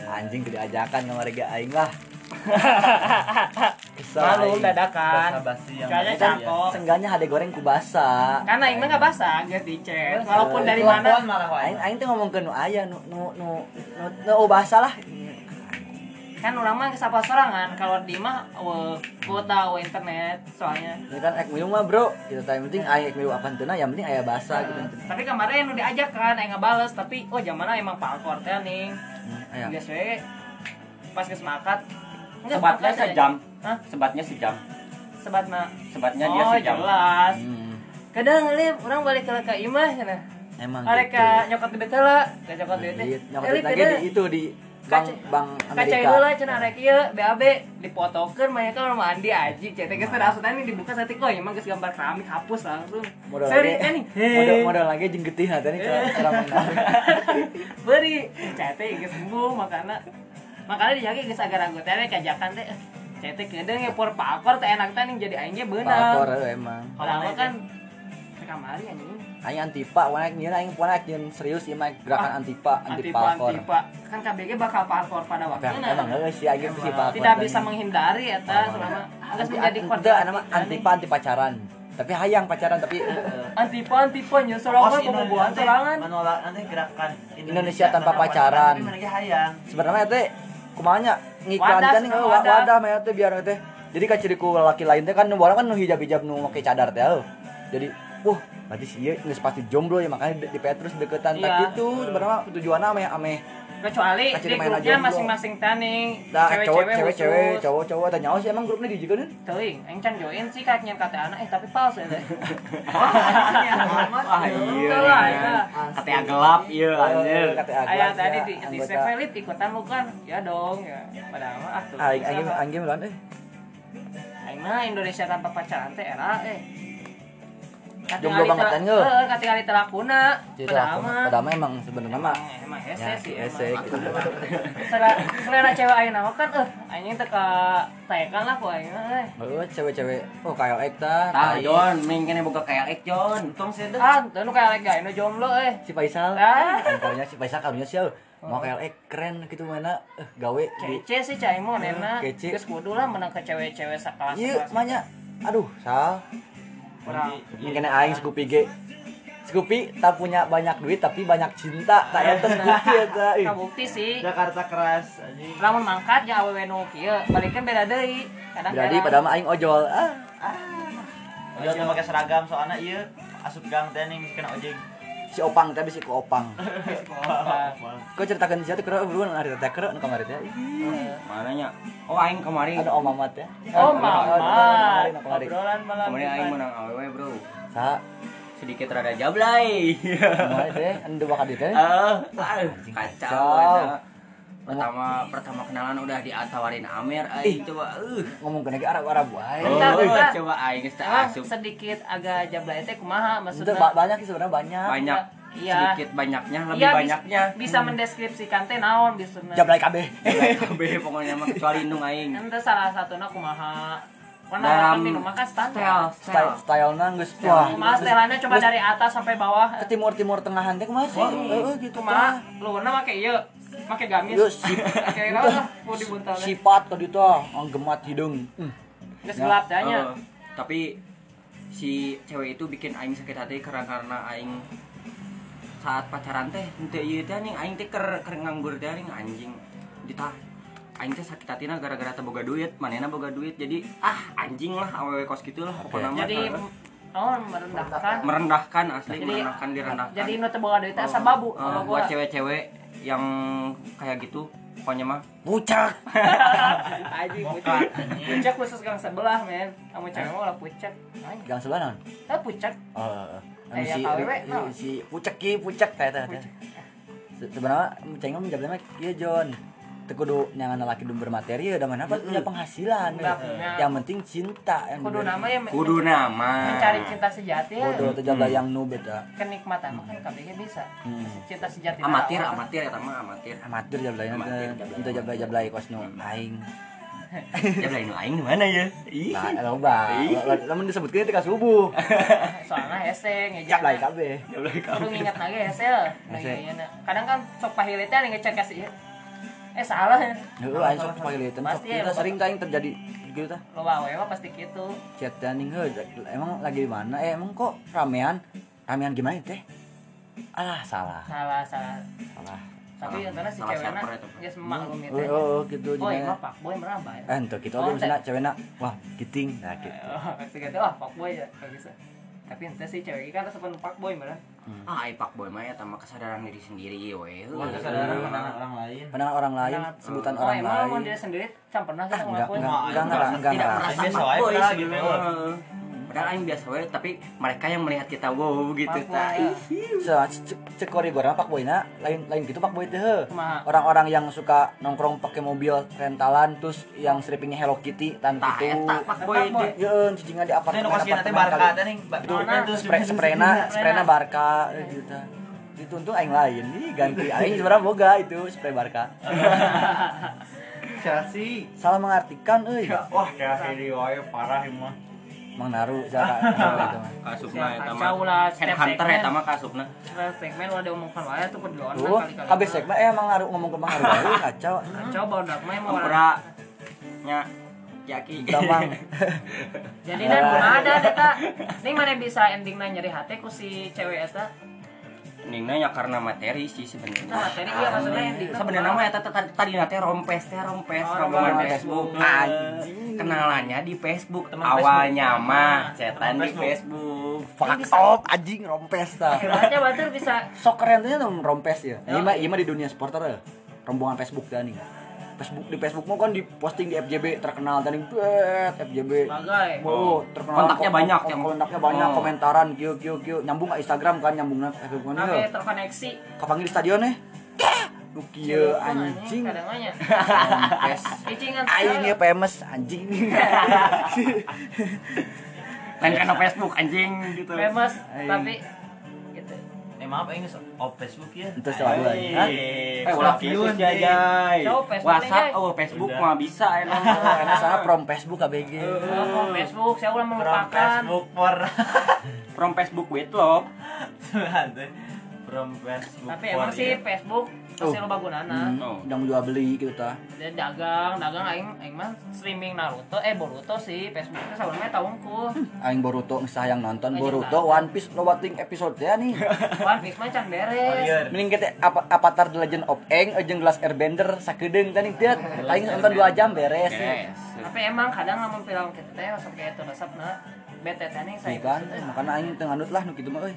anjing tidak ajakan sama rega aing lah malu dadakan. Kayaknya cakep. sengganya hade goreng ku basa Karena Aing mah nggak basah, guys di chat. Walaupun dari mana. Aing aing tuh ngomong ke nu aya nu nu nu nu, bahasa lah Kan orang mah kesapa sorangan kalau di mah we kuota we internet soalnya. ini kan ek minum mah bro kita tanya penting aing ek minum apa henteu yang penting aya bahasa gitu Tapi kemarin udah diajak kan, Aing ngebales tapi oh zaman emang palkor teh nih. Hmm, we pas geus makat. Nggak, Sebatnya sejam. Hah? Sebatnya sejam. Sebat na. Sebatnya dia Oh, sejam. jelas. Hmm, Kadang lip orang balik ke ka imah cenah. emang Arek gitu. ka nyokot di betela, ka nyokot di. Iya, nyokot Eh, Lip, lagi kada. di itu di bank Kaca- bank kaca Amerika. heula cenah arek ieu BAB dipotokeun mah kan mandi aji cetek geus teh asutan ini dibuka satik oh emang geus gambar keramik hapus langsung. Modal Seri kan nih. Modal modal lagi jeung getih nah tadi cara beri cetek geus sembuh makana makanya dijaga geus agar anggota teh kajakan teh. Cetek kedeung ya por pakor teh enak teh nih jadi aing ge Pakor eh, emang. Kalau kan kamari anjing aing antipa wanek nyeun aing wanek nyeun serius ieu mah gerakan antipa anti antipa palkor antipa kan KBG bakal palkor pada waktunya emang heeh si aing si palkor tidak bisa menghindari ya ta selama harus menjadi kode nama antipa anti pacaran. Tapi hayang pacaran tapi antipa antipa nya sorangan pembunuhan sorangan. menolak nanti gerakan Indonesia tanpa pacaran. tapi mereka hayang. Sebenarnya teh kumanya ngiklankan nih wadah, wadah. wadah mah teh biar teh. Jadi kaciriku laki lain teh kan orang kan nu hijab-hijab nu make cadar teh jadi wah berarti sih ieu geus pasti jomblo ya makanya di, Petrus deketan. Tak Iya. gitu sebenarnya tujuannya ame ame. Kecuali Kaciri di grupnya masing-masing taning Nah, cewek-cewek cewek cewek cowok cowok tanya oh sih emang grupnya di juga nih teuing join sih kaknya kata anak eh tapi palsu ya wah Betul lah, iya. kata gelap iya anjir. kata Ayah tadi di di Sevelip ikutan lu kan? Ya dong ya. Padahal ah tuh. Bisa, aing bilang eh Aing mah Indonesia tanpa pacaran teh era eh Jomblo banget kan. Jadi Padahal aku mah padahal mah emang sebenarnya mah emang hese ya sih. hese gitu Selera, cewek aing mah kan eh aing teh ka taekan lah ku mah, eh. oh cewek-cewek oh kayak ekta tah Jon ming kene boga kayak ek Jon untung sih deh Ah, nu kayak lagi nu jomblo eh. si Faisal Ah. angkanya si Faisal karunya sih mau kayak ek keren gitu mana eh gawe Kece sih cai mah nena. Kece. Geus kudu lah menang ke cewek-cewek sakelas. iya makanya aduh sal. Mungkin aing Scoopy ge Scoopy tak punya banyak duit tapi banyak cinta. Itu Scoopy ya ta ih. Kabukti sih. Jakarta keras anjing. Lamun mangkat jeung awewe nu kieu, balikeun beda deui. jadi padahal mah aing ojol. Ah. Jon yang pakai seragam soalnya iya. Asup gang teh nih kena ojek si opang tapi si ku opang. Kau ceritakan di situ kira buruan hari teh kira nu kamari teh mananya? Oh aing kemarin ada om mamat ya. Oh, mama. kemarin kemarin Obrolan malam kemarin aing menang awewe bro. Sa. Sedikit rada jablay. Kemarin teh anu bakal teh ah ah, kacau. Pertama pertama kenalan udah ditawarin Amer Ih. aing coba uh ngomong kena ge arab-arab wae oh, Bentar, bentar. coba aing asup sedikit agak jablay teh kumaha maksudnya? ba- banyak sih sebenarnya banyak banyak Iya. sedikit banyaknya lebih Iya, bis- banyaknya bisa mendeskripsikan teh naon biasanya. jablay kabeh kabeh pokoknya mah kecuali indung aing Ente salah satuna kumaha. Makan minum makan style standar. style style nang geus wah Kumaha setelannya cuma dari atas sampai bawah. ke timur timur tengahan teh kumaha sih heeh gitu Kumaha? tah Luhurna make ieu. Make gamis. Naon lah mau dibuntal. sifat ka ditu anggemat hidung Hmm. Geus gelap tanya. Eh, tapi si cewek itu bikin aing sakit hati karena karena aing saat pacaran teh ente ieu teh anjing aing teh ker ker nganggur teh anjing anjing ditah aing teh sakit hatina gara-gara teh boga duit manehna boga duit jadi ah anjing lah awewe kos gitu lah pokoknya mah. Jadi oh merendahkan. merendahkan asli Jadi merendahkan direndahkan jadi nu teu boga duit teh asa babu. Kalau buat cewek-cewek yang kayak gitu pokoknya mah pucak Aji pucak. Pucak khusus gang sebelah, men. Kamu cewek mah lah pucak. Anjing. gang sebelah naon Teh pucak. oh anu Kayak si KWW, si- si pucak ki pucak kayak teh. Se- sebenarnya cengeng menjawabnya kieu Jon teu kudu nyangan laki nu bermateri ya mana apa punya penghasilan ya. yang penting cinta yang Kudu nama ya kudu nama mencari cinta sejati ya. bodoh teh jabla yang nu beda Kenikmatan mah kan kabeh bisa. Hmm. Cinta sejati. amatir amatir ya mah amatir amatir jabla Amatir, teh jabla. itu jabla jabla kos nu aing ya lain lain di mana ya ih nah loba lamun disebutkeun teh ka subuh Soalnya hese jabla ngejaga. kabeh jabla Kudu nginget lagi hese. Hese. iya, iya. Kadang kan sok pahilitnya nih ngecek kasih. Eh salah ya. Heeh, aing sok lieutenant. Pasti ya, Kita sering kain terjadi gitu tah. Lo bawa mah pasti gitu. Chat daning emang lagi di mana? Eh, emang kok ramean? Ramean gimana teh? Alah, salah. Salah salah. Salah. Tapi Salah- karena si salah cewekna server itu. Oh, itu. oh, gitu Oh, jadi. mah pak boy merambah ya. Eh, kita ente. misalnya cewekna, wah, giting. Nah, gitu. Oh, gitu wah pak boy ya kayak gitu. Tapi ente sih cewek kan sepen pak boy bener. ah ai pak boy mah ya tambah kesadaran diri sendiri we kesadaran pandangan orang lain Pandangan orang lain, sebutan oh, orang emang lain. dia sendiri can pernah kita enggak, ngelakuin. enggak, enggak, enggak, enggak, tidak merasa Biasa pak boy pernah gitu. Padahal aing biasa we tapi mereka yang melihat kita wow gitu Boy. So, cek cek koridorna Pak Boy na, lain lain gitu Pak Boy teh. Orang-orang yang suka nongkrong pakai mobil rentalan terus yang strippingnya Hello Kitty tan tah gitu. eta pak boy teh cicingan di apartemen. apartemen barka kali. teh nih Itu sprayna sprayna barka eh, gitu. Dituntut aing lain nih ganti aing sebenarnya boga itu spray barka. Chelsea Salah mengartikan euy. wah Chelsea di wae parah ieu mah Mang Naru itu mah. kasupna eta Kacau mah headhunter segmen. eta mah kasupna segmen udah diomongkan wae tuh Tuh, kali-kali kabeh segmen eh Mang Naru ngomong ke Mang Naru kacau. kacau baru mah emang orang Ampura nya Jaki Gampang. jadi dan pun ada eta nih mana bisa endingnya nyeri hati ku si cewek eta Ningna ya karena materi sih nah sebenarnya materi iya maksudnya endingnya sebenarnya mah eta tadi tadi nate rompes teh rompes Oh, rombongan Facebook Anjing. kenalannya di Facebook Teman awalnya mah Teman cetan di Facebook. Fuck off anjing rompes tah. hebatnya batur bisa Sok keren tuh tuh rompes ya. Ini mah ini mah di dunia supporter ya. Rombongan Facebook dah nih. Facebook di Facebook mau kan di posting di FJB terkenal tadi bet FJB. sebagai Oh, terkenal Kontaknya kok- banyak, yang- kontaknya banyak, Oh. komentaran, kieu kieu kieu, nyambung ke Instagram kan, nyambung ke Facebook kan terkoneksi. Kapanggil di stadion nih. Nu kieu anjing. Aing ya famous anjing. lain karena Facebook anjing gitu. Famous tapi maaf ini off Facebook ya. Itu soal Eh, Hah? eh ulah kieu ya jay WhatsApp oh Facebook mah bisa enak Karena saya from Facebook ABG. Oh, Facebook saya udah From melupakan Facebook for from Facebook with love From Facebook tapi emang sih ya. Facebook Oh. lo bagunana Hmm, Oh. yang jual beli gitu ta. dia dagang dagang aing aing mah streaming Naruto eh Boruto sih Facebooknya sebenarnya tahunku Aing Boruto ngesah yang nonton Boruto. One Piece lo bating episode ya nih. One Piece mah can Oh, beres iya. Mending kita apa Avatar The Legend of Aang jeung Glass Airbender sakedeung tadi teh. Aing nonton 2 jam beres. Beres. tapi emang kadang lamun film kita teh langsung kayak itu resepna bete teh nih saya Bukan, makanya aing teu nganut lah nu kitu mah euy.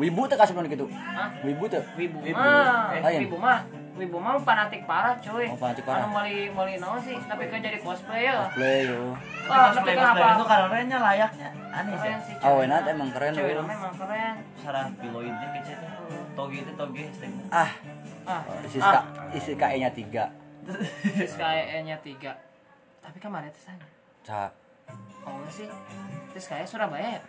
Wibu teh kasih. Hah? Wibu teh. Wibu Wibu. mah, Eh, lain. Wibu mah, Wibu mah fanatik parah cuy. Oh, fanatik parah. Anu mali mali naon sih, tapi kan jadi cosplay ya. Play yo. Ah, Cosplay tapi kan cosplay apa? itu karenanya layaknya aneh sih. Oh, cuy. enak emang keren namanya emang keren. Sarah piloidnya kecetnya. Toge itu toge. Ah, Ah, isi K, isi KE-nya 3. terus kayaknya tiga. Tapi kemarin tuh sana. Ca Oh sih. Terus kayak Surabaya ya?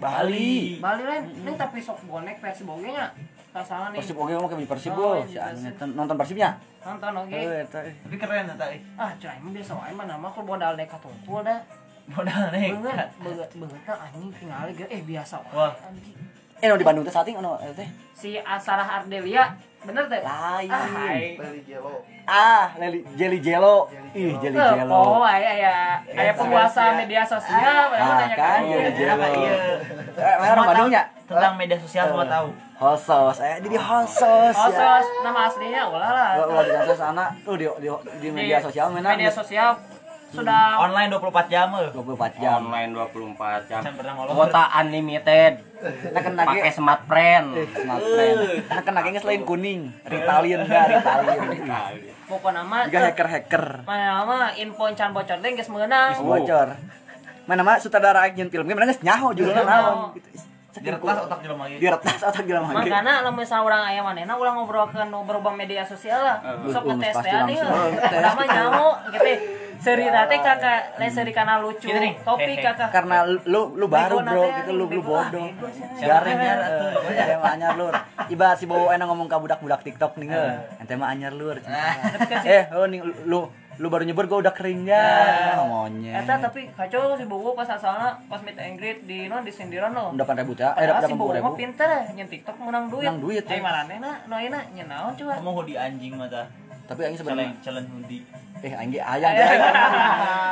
Bali. Bali lain, nih tapi sok bonek versi bogenya. Tak salah nih. Persib oge mah ke Persib Oh. Si iya, eta nonton Persibnya. Nonton oke. Heuh eta. eh. Tapi keren ya tadi. Ah, cuy, emang biasa wae mah nama aku modal nekat tungkul dah. Modal nekat. beget, begetna anjing tinggal ge eh biasa wae. Wah. Eh nu di Bandung teh sating anu eta teh. Si Asarah Ardelia, bener teh? Lain. Ah, hai. Ah, Leli Jelly Jello. Ih, Jelly Eh, Jello. Oh, aya aya aya penguasa media sosial, Ah, kan, ke Jelly dia. Jello. Iya. Eh, mana orang Bandungnya? Tentang media sosial semua tahu. Hosos, eh jadi hosos. Oh, ya. sos, nama aslinya ulah lah. Gua gua di sana sana tuh di, di, di media sosial mana? Media sosial sudah Online 24 jam eh. 24 jam. online 24 jam kuota unlimited Nah kena pakai smart friend smart friend. Nah kena ge selain kuning, Ritalin enggak Ritalin. pokoknya nama Juga hacker-hacker. mana nama info can bocor teh geus meunang. Bocor. Mana mah sutradara nyeun film ge mana geus nyaho judulna naon gitu. Diretas otak jelema ieu. Diretas otak jelema ge. Makanya lamun misalnya orang aya manehna ulah ngobrolkeun berubah media sosial lah. Sok ngetes teh nih. Pertama nyaho gitu. Cerita teh kakak lain seri kana lucu. Gitu. Topik kakak. Karena lu lu baru bro gitu lu lu bego bodoh. Garing ya mah anyar lur. Iba si bawa enak ngomong ka budak-budak TikTok nih. Ente mah anyar lur. Eh, oh nih lu lu baru nyebur gua udah kering ya. Monyet. Eta tapi kacau si Bowo pas asalna pas meet and greet di non di sindiran lo. Delapan ribu ta? Eh, delapan ribu. mah pinter ya, nyen TikTok menang duit. Menang duit, Eh ya. maranehna nu ayeuna nyen naon coba. Kamu hoodie anjing mata. Tapi aing sebenarnya Challenge challenge hoodie. eh aing ge ayang.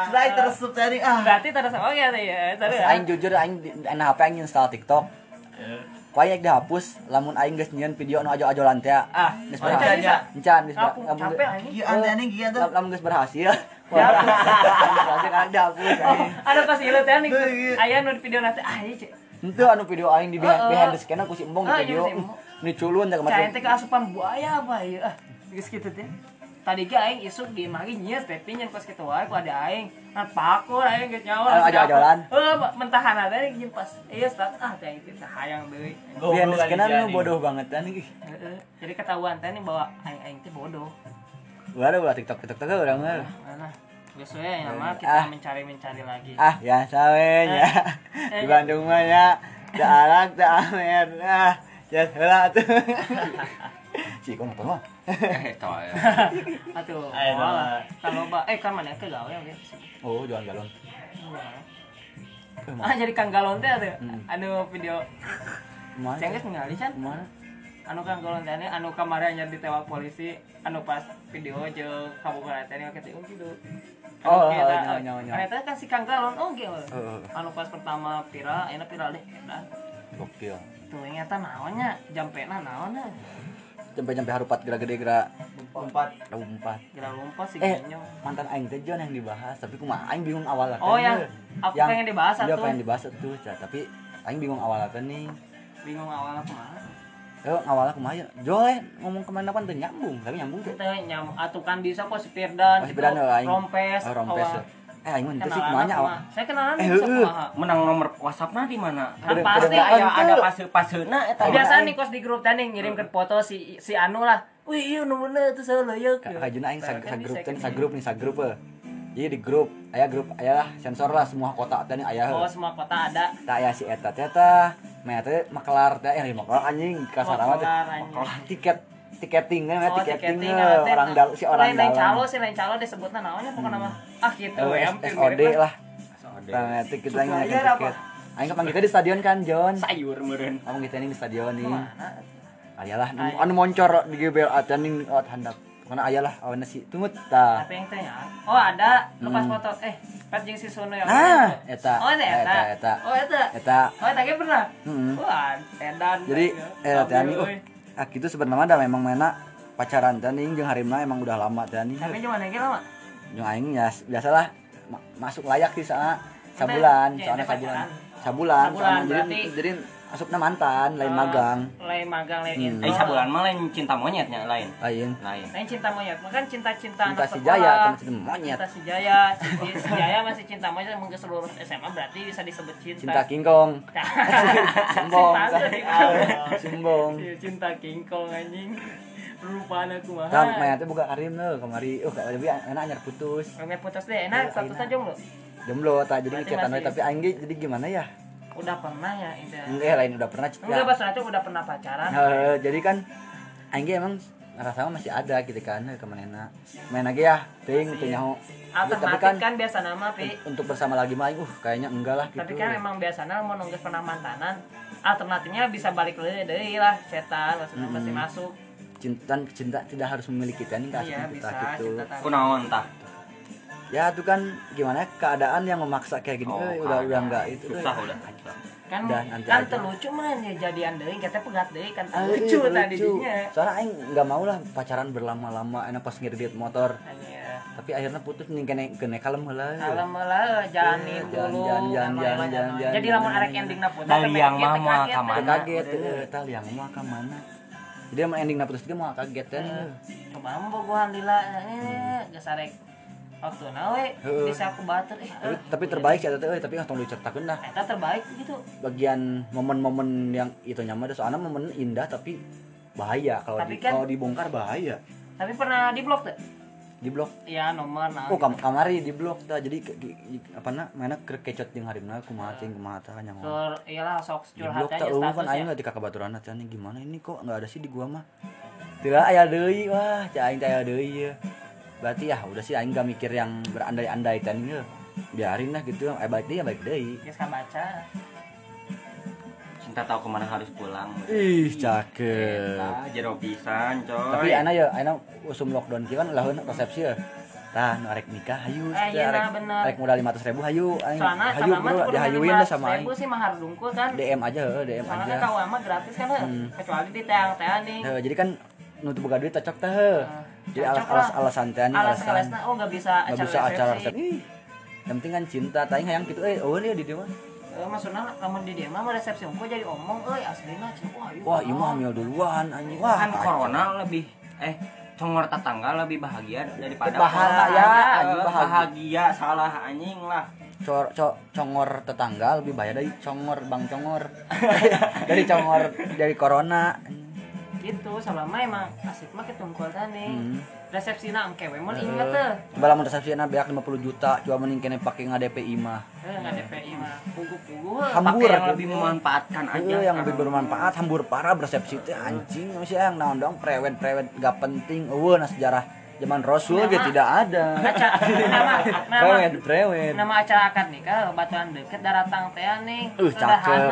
Sudah teresup tadi ah. Berarti ya teh ya. Tara ya. Aing jujur aing di enak HP aing install TikTok. Aing dihapus lamun aing geus nyieun video nu ajo-ajolan teh. Ah, Geus Encan berhasil. bisa. Encan geus capek anjing. Iya aneh aneh gitu tuh. lam- lamun geus berhasil. Berhasil aing dihapus Oh, aing. ada pas ieu teh nih. Aya nu video nanti ah ieu cek. Itu anu video aing di behind, Heeh. behind the scan ku si Embong Ah, di iya, video. Ini culun teh Cai kemarin. teh keasupan buaya apa ieu ah. Geus kitu teh. Tadi ge aing isuk di magi nyies tapi nyen pas kitu wae ku ada aing. Nah pakur aing geus nyawa. Ah, ajo-ajolan. Heeh, mentahan teh nyen pas ieu start ah teh itu teh hayang deui. Kali anu jadi. bodoh banget kan. Heeh. Jadi ketahuan teh nih bahwa aing aing teh bodoh. Gua ada ulah TikTok TikTok teh urang mah. Mana? Geus we ya mah Ah. kita mencari-mencari lagi. Ah, ya sawe ya. Di Bandung mah ya. Da arak da amer. Ah, ya heula tuh. Si kon nonton mah. eh tau ya Atuh, Ayo, oh, kalau ba eh kan mana? Ke gawe oke. Oh, jualan galon. ah jadi kang galon teh tuh Hmm. anu video. Geus ningali can Kumaha? anu kang galon teh anu kamarnya ditewak polisi anu pas video jeung kabupaten teh gitu gitu Oh, Anu, oh, eta, nyawa, nyawa, nyawa. anu, eta kan si kang galon oh gitu Heeh. anu pas pertama viral enak viral deh nah Gokil. tuh ternyata naonnya? Jampena naonnya Sampai-sampai harupat gerak gede gerak Empat. empat. kira lumpur si Eh, mantan aing teh John yang dibahas, tapi kumaha aing bingung awalnya. Oh, yang aku pengen dibahas Dia atuh. pengen dibahas tuh, tapi aing bingung awalnya nih. bingung awalnya ke mana Yo awalnya kumaha ya? Eh ngomong ke mana pan teu nyambung, tapi nyambung tuh. kita nyam atuh kan bisa kok Firdan, oh, aing. rompes Oh, rompes. awal. ya. Eh aing mah teu sih awal. mah. saya kenalan Eh, heueuh. kumaha menang nomor WhatsAppnya di mana? Kan Kedeng- pasti kedengeran Ada pase pasena eta. biasa nih kos di grup tadi ngirim ke foto si si Anu lah wih iya nomornya itu salah ya Ka- Kajuna aing sa, Kan sa grup kan sa grup nih sa grup eh. Jadi di grup, aya grup aya lah sensor lah semua kota teh nih aya. oh semua kota ada Tak aya si eta teh tah. Meh teh makelar teh eh makelar anjing kasar amat teh. Makelar tiket tiketing kan Oh, tiketing eh, orang dal si orang lain lain calo dalam. sih lain calo disebutnya namanya pokoknya nama ah gitu Eh, SOD lah. Nah, itu kita apa? tiket. Aing kapan kita di stadion kan, John? sayur meureun. Kamu kita ini di stadion nih. Ayalah, anu, anu moncor di GBL ning oh handap. Karena ayalah awan si tumut tah. apa yang tanya oh ada lepas Hmm. foto eh pas jeung si Sono yang Nah, eta. oh ini eta Eta, eta. oh eta Eta. oh eta ge pernah Hmm. wah edan Jadi eh Tapi, ah kitu sebenarnya ada memang mana pacaran teh ning jeung harimna emang udah lama teh ning. tapi cuma nege lama Jeung aing ya biasalah ma- masuk layak sih sana sabulan, Ya, soalnya sabulan. Sabulan, Sabulan, jadi jadi asupna mantan, lain Oh, magang. lain magang lain Hmm. Eh sabulan mah lain cinta monyetnya lain. Lain. Lain. lain cinta monyet makan cinta cinta Cinta si. Jaya, cinta monyet. cinta si Jaya si, Jaya masih cinta monyet mungkin seluruh SMA berarti bisa disebut cinta Cinta King Kong. Sombong. Cinta aja. Sombong. Si cinta King Kong anjing rupanya kumaha Kan mayatnya buka karim tuh kemari. Uh, kalau lebih enak anyar putus. Kami putus deh, enak status aja lo. Jomblo tak jadi masih- tapi ge jadi gimana ya? Udah pernah ya Indah. Enggak lain udah pernah Enggak pas itu udah pernah pacaran. Heeh, jadi kan aing ge emang rasa mah masih ada gitu kan ke manehna. Main lagi ya, ting teu nyaho. Alternatif Tapi kan, kan biasa nama pi. untuk bersama lagi mah uh kayaknya enggak lah gitu. Tapi kan emang biasanya mau nunggu pernah mantanan. Alternatifnya bisa balik lagi deh lah setan maksudnya Hmm. masih masuk. cinta cinta tidak harus memiliki kan Iya kasih bisa kita gitu. Kunaon tah? Ya itu kan gimana keadaan yang memaksa kayak gini. Oh, Eh, udah udah enggak itu. tuh. Susah udah. Kan Udah, nanti kan aja. terlucu mana ya jadian deui kita pegat deui kan Ah, lucu iya, tadi lucu. dinya. Soalnya aing nggak mau lah pacaran berlama-lama enak pas ngirit motor. Hanya Tapi akhirnya putus nih kene kene kalem heula. kalau malah jalani Iya, dulu jalan, jalan, jalan, jalan, jalan, Jadi lamun arek endingna putus teh yang kaget, mah mau kaget, ka teh. mana? kaget eh tah liang mah ka mana. Jadi emang ending putus dia mau kaget kan. coba gua lila eh geus arek waktu nawe bisa aku batur eh. Tapi, eh, tapi terbaik sih eta teh euy, tapi tong diceritakeun dah. eta terbaik gitu. Bagian momen-momen yang itu nyaman ada. Soalnya momen indah tapi bahaya. Kalau di, kan- kalau dibongkar bahaya. tapi pernah di blok tuh Di blok? Ya nomor nah. Oh kam kamari di blok tah jadi ke, ke- apa na mana kecot jeung harimna kumaha ting kumaha tah nya Sur, iyalah sok di curhat aja eueuh kan aing ya kabaturan teh nih gimana ini kok? Enggak ada sih di gua mah. Teu aya deui wah cai aing teh aya deui ya berarti ya udah sih aing gak mikir yang berandai-andai teh nih biarin lah gitu. Eh baik deui ya baik deui geus baca Cinta tahu ke mana harus pulang. ih cakep. Jero pisan, coy. tapi ana ya ana usum lockdown kieu kan laheun resepsi ya. Tah nu arek nikah hayu. Eh, iya, arek nah, bener. arek modal 500 ribu hayu. Aing soalnya hayu sama bro dihayuin lah sama aing ribu sih mahar dungkul kan. DM aja DM soalnya aja. Kan kau mah gratis kan. Hmm. kecuali di teang-teang nih. Jadi kan nutup boga duit cocok teh heuh. Jadi alas alas alasan teh nih, alas alasan oh nggak bisa nggak bisa acara resepsi. yang penting kan cinta tanya hayang gitu eh oh ini di dia mah Eh, maksudnya lamun di dia mah resepsi unggul jadi omong? Euy aslina cenah wah ieu mah duluan anjing. Wah kan corona lebih eh congor tetangga lebih bahagia daripada Bahagia, Eh, bahagia. bahagia salah anjing lah. Cor, co- congor tetangga lebih bahaya dari congor bang congor. Dari congor dari corona gitu. Selama emang asik mah ketungkul tadi Hmm. resepsi na kewe mun inget tuh coba lamun resepsi na beak 50 juta coba mending kene pake ngadpi mah. Eh nggak DPI mah. Pugu-pugu. Hambur. Pakai yang lebih memanfaatkan aja Iya yang lebih bermanfaat. Hambur parah beresepsi teh anjing. Masih yang naon dong prewed prewed gak penting. Eueuh nah sejarah zaman Rasul Nama- tidak ada. Nama nama prewed prewed nama acara akad nikah batuan deket daratang teh nih uh cakep.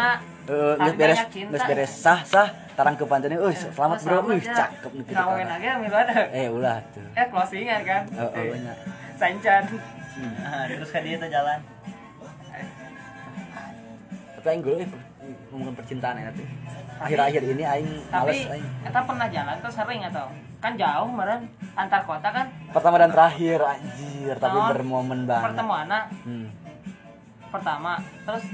Eh, geus beres beres. Sah sah tarang ke pantai uh selamat bro. uh cakep nih kita kawin aja miluan eh ulah tuh. Eh closingan kan? Oh, oh, sancan Nah, terus ke dia tuh jalan. Tapi aing gue ngomongin percintaan ya tuh akhir-akhir ini aing males tapi aing. kita pernah jalan tuh sering atau? Kan jauh meren antar kota kan? Pertama dan terakhir anjir tapi Naon? bermomen banget. pertemuan hmm. pertama terus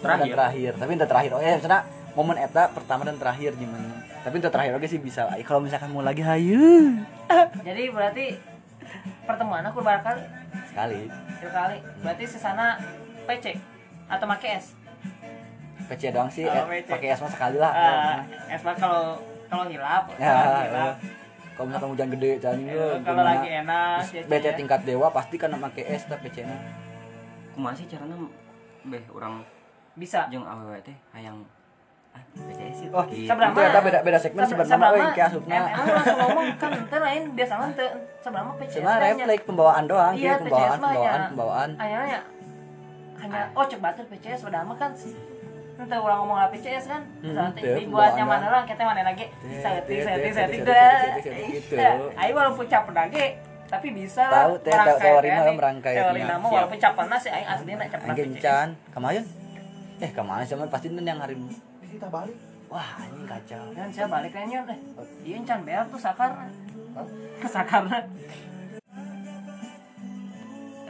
pertama dan terakhir? tapi itu terakhir. Oh ya misalnya momen eta pertama dan terakhir gimana? Tapi itu terakhir oke sih bisa Ay, kalau misalkan mau lagi hayu. Jadi berarti pertemuan aku berapa kali? Sekali. Dua kali. Berarti sesana PC atau make es PC doang sih. Oh, eh, pakai es mah sekali lah. Ah, es mah kalau kalau hilap ya, kalau ya. hilap kalau misalkan hujan gede cani Eh, kalau lagi enak ya, BC ya. tingkat dewa pasti kan pakai es tapi PC nya. Kumaha sih carana beh orang bisa. jeung awewe teh hayang oh. Seberapa? itu beda beda segmen Sab- sebenarnya sabrama? euy kayak asupna Em- Emang langsung ngomong kan ente lain biasa mah ente seberapa PCS cuma reflek pembawaan doang Iya, iya, pembawaan pembawaan ya. pembawaan. Ayahnya hanya oh cek batur PCS mah kan. Ente orang ngomong lah PCS kan? Hmm, Nanti teu, pembawaan nyaman orang kita mana lagi? Teu, setting teu, setting teu, setting teu, teu, teu, teu, teu, gitu. ayo walaupun capek lagi tapi bisa lah Tahu, tahu, teori mah merangkai. teori nama walaupun capek nasi aing asli nak capek Anjing PCS can kemarin eh kemarin sama pasti yang hari kita balik. Wah ini kacau. Dan saya balik kayaknya deh iya can beak tuh sakar. Sakar.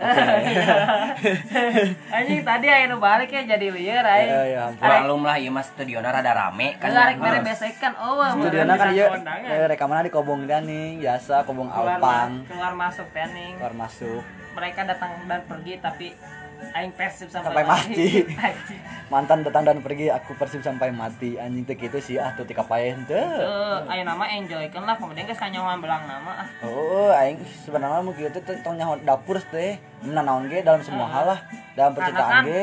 Anjing tadi ayo balik ya jadi liar aing ya ya ampun. Maklum lah ieu mah studiona rada rame kan. Kan mere besekan. Oh wah Studiona kan bisa iya eh, rekaman di Kobong Daning biasa Kobong Alpang. keluar masuk tening keluar masuk. Mereka datang dan pergi tapi aing persib sampai, Sampai mati. Anjing. mantan datang dan pergi aku persib sampai mati anjing teh gitu sih ah tuh tika payen teh Eh, ayo nama enjoy kan lah kemudian geus kanyawan belang nama ah oh aing sebenarnya mau kieu teh tong nyaho dapur teh menanaon ge dalam semua hal lah dalam percintaan kan- ge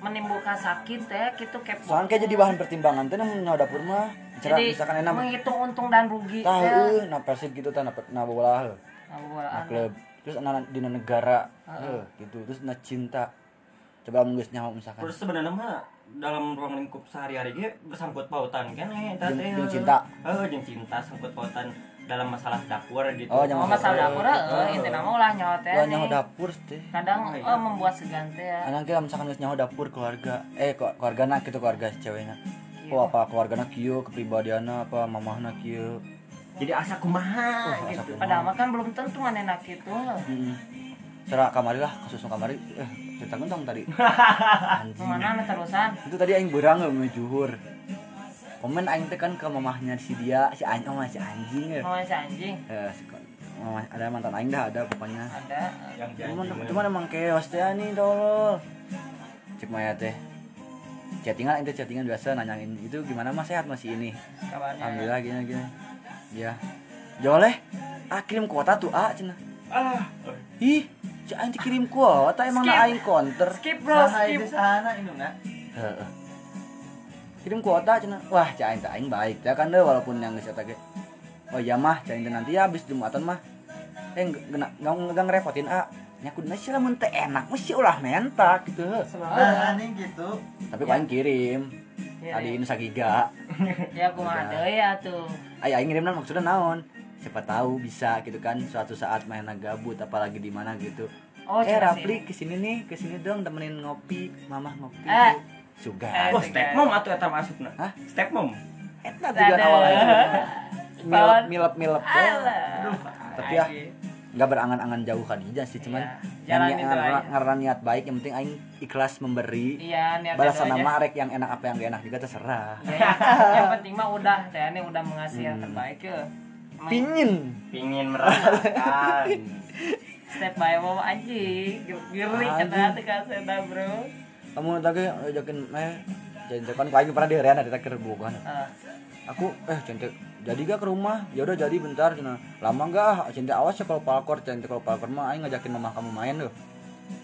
menimbulkan sakit teh gitu kepo soalnya kayak jadi bahan pertimbangan teh namun nyaho dapur mah jadi misalkan enak menghitung untung dan rugi tahu teh. euy na persib gitu teh na na bola. Nah, na bolaan. klub terus anak di negara heuh, gitu terus na cinta coba mun geus nyaho misalkan Terus sebenarnya mah dalam ruang lingkup sehari-hari ge bersangkut pautan kan eh jeung cinta. Heeh, jeung cinta sangkut pautan dalam masalah dapur gitu. Oh, Oh, masalah dapur eh inti nama ulah nyawa teh. Nih. nyaho dapur teh Kadang Oh, iya. eh membuat segan teh ya. anak kita misalkan geus nyaho dapur keluarga eh keluarga nak gitu keluarga ceweknya oh apa keluarga kieu kepribadianna apa mamahna kieu Jadi asa kumaha Oh, gitu. kumaha. Padahal mah kan belum tentu manehna kitu. Heeh. Cara kamari lah kasus kamari eh cerita dong tadi anjing Mana anu terusan? itu tadi aing beurang nggak juhur komen aing teh kan ke mamahnya si dia si anjing oh, si anjing ya Mau si anjing Eh, si mama ada mantan aing dah ada pokoknya ada. Yang cuman cuman emang chaos teh nih tolol cek maya teh chattingan itu chattingan biasa nanyain itu gimana mas sehat masih ini Kabarnya. alhamdulillah gini gini ya. Joleh ah kirim kuota tuh ah cina. Ah. Ih si anjing kirim kuota emang Skip. na aing counter Skip bro, Sahai skip. di sana ini enggak Heeh. kirim kuota cina. Wah aing teh aing baik ya kan deh walaupun yang geus eta ge. Oh iya mah teh nanti ya habis jumatan mah. Eh nggak nggak ngerepotin ah. Nya kuduna sih lamun teh enak? Mesti ulah mentak gitu. Nah ini gitu. Tapi kau aing kirim. Iya, tadi ini sagiga Ya kumaha deui ya tuh. ayo aing ngirimna maksudnya naon siapa tahu bisa gitu kan suatu saat main gabut apalagi di mana gitu Oh, eh Rapli ke sini nih ke sini dong temenin ngopi mamah ngopi Eh. suga Eh. oh step mom atau eta masukna Hah? step mom Eta tujuan Ada. awal aja. Milep milep milep. Tapi ya nggak berangan-angan jauh kan Ija sih cuman Iya, jalan yang aja. ngarana niat baik yang penting aing ikhlas memberi. Iya, niat Balasan aja. nama rek yang enak apa yang gak enak juga terserah. Ya, yang penting mah udah teh ini udah mengasih yang terbaik ke. Emang Pingin. pingin merasakan step by step anjing giri kata hati kaseta bro Kamu tadi ajakin eh jadi kan aing pernah di Riana di taker bukan. Ah, Aku eh cantik jadi gak ke rumah? Ya udah jadi bentar cina. Lama gak? Cinta awas ya kalau palkor cantik kalau palkor mah aing ngajakin mama kamu main tuh.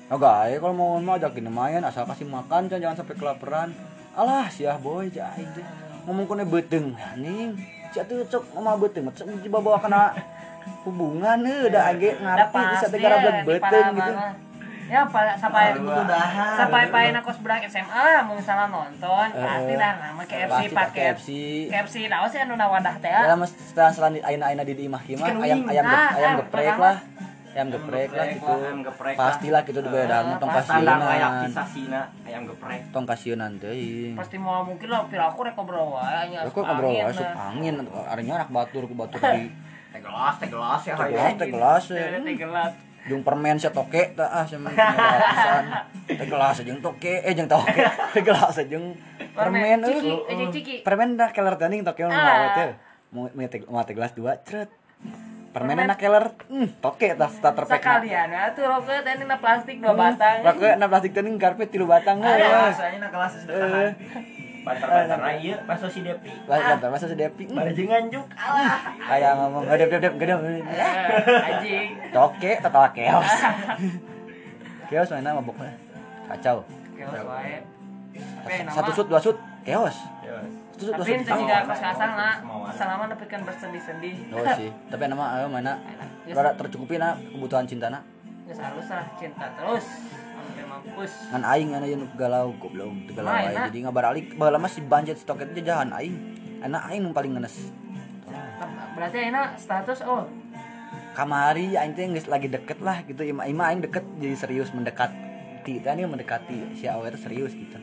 Oh gak, kalau mau mah ajakin main asal kasih makan can, jangan sampai kelaparan. Alah siah boy cah aing teh. Ngomong kene beteng anjing. Cak tuh cok mama beteng, cok dibawa bawa kena hubungan eh udah agak Udah ngerti bisa pasti tegara ya, belet di beten para gitu. Ya, pa- sampai sampai pain aku seberang SMA, mau misalnya nonton, pasti dah nama KFC pakai KFC. KFC, naon sih anu wadah teh. Ya mas setelah setelah aina aina di imah Chicken ayam ayam Ah, ayam ah, geprek lah. Ayam geprek lah gitu. lah, ayam lah. pastilah gitu di Ah, tong pasti. standar kayak kasieun kisah Sina ayam geprek. Tong kasieun teuing Pasti mau mungkin lah pira aku rek ngobrol wae nya. Aku ngobrol asup angin. Arenya anak batur ku batur di teh gelas teh gelas ya teh gelas teh jeung permen sia toke tah ah sama pisan teh gelas jeung toke eh jeung toke teh gelas jeung permen eh permen dah keler teuing toke mah Ah. mau teh mau teh gelas dua cret permen enak keler hmm toke tah starter pack Sekalian atuh rokok teh na plastik Hmm. dua batang. Rokok na plastik teuing karpet tilu batang heus. rasanya nak kelas sedekahan. Bantar-bantar na ieu paso si Depi. Lah kantor masa sedepi. Barajengan juk. Alah. Kayak ngomong gedep gedep gedep. Eh, Anjing. Toke tatawa keos. Keos mana mabok. Kacau. Keos wae. Tapi nama Satu sud dua sud keos. Satu sud dua tapi sud. itu juga Semua. nak Semua. selama tapi kan bersedih-sedih Oh sih, tapi nama ayo mana Yes. rada tercukupi na kebutuhan cintana. ya harus lah cinta terus Ngan aing anu yang galau goblok teu galau aing. Jadi ngabaralik baheula mah si banjet stok itu jajahan aing. Enak aing nu paling ngenes. berarti enak status oh. Kamari aing teh geus lagi deket lah gitu. Ima ima aing deket jadi serius mendekati. Tadi mendekati si awe teh serius gitu.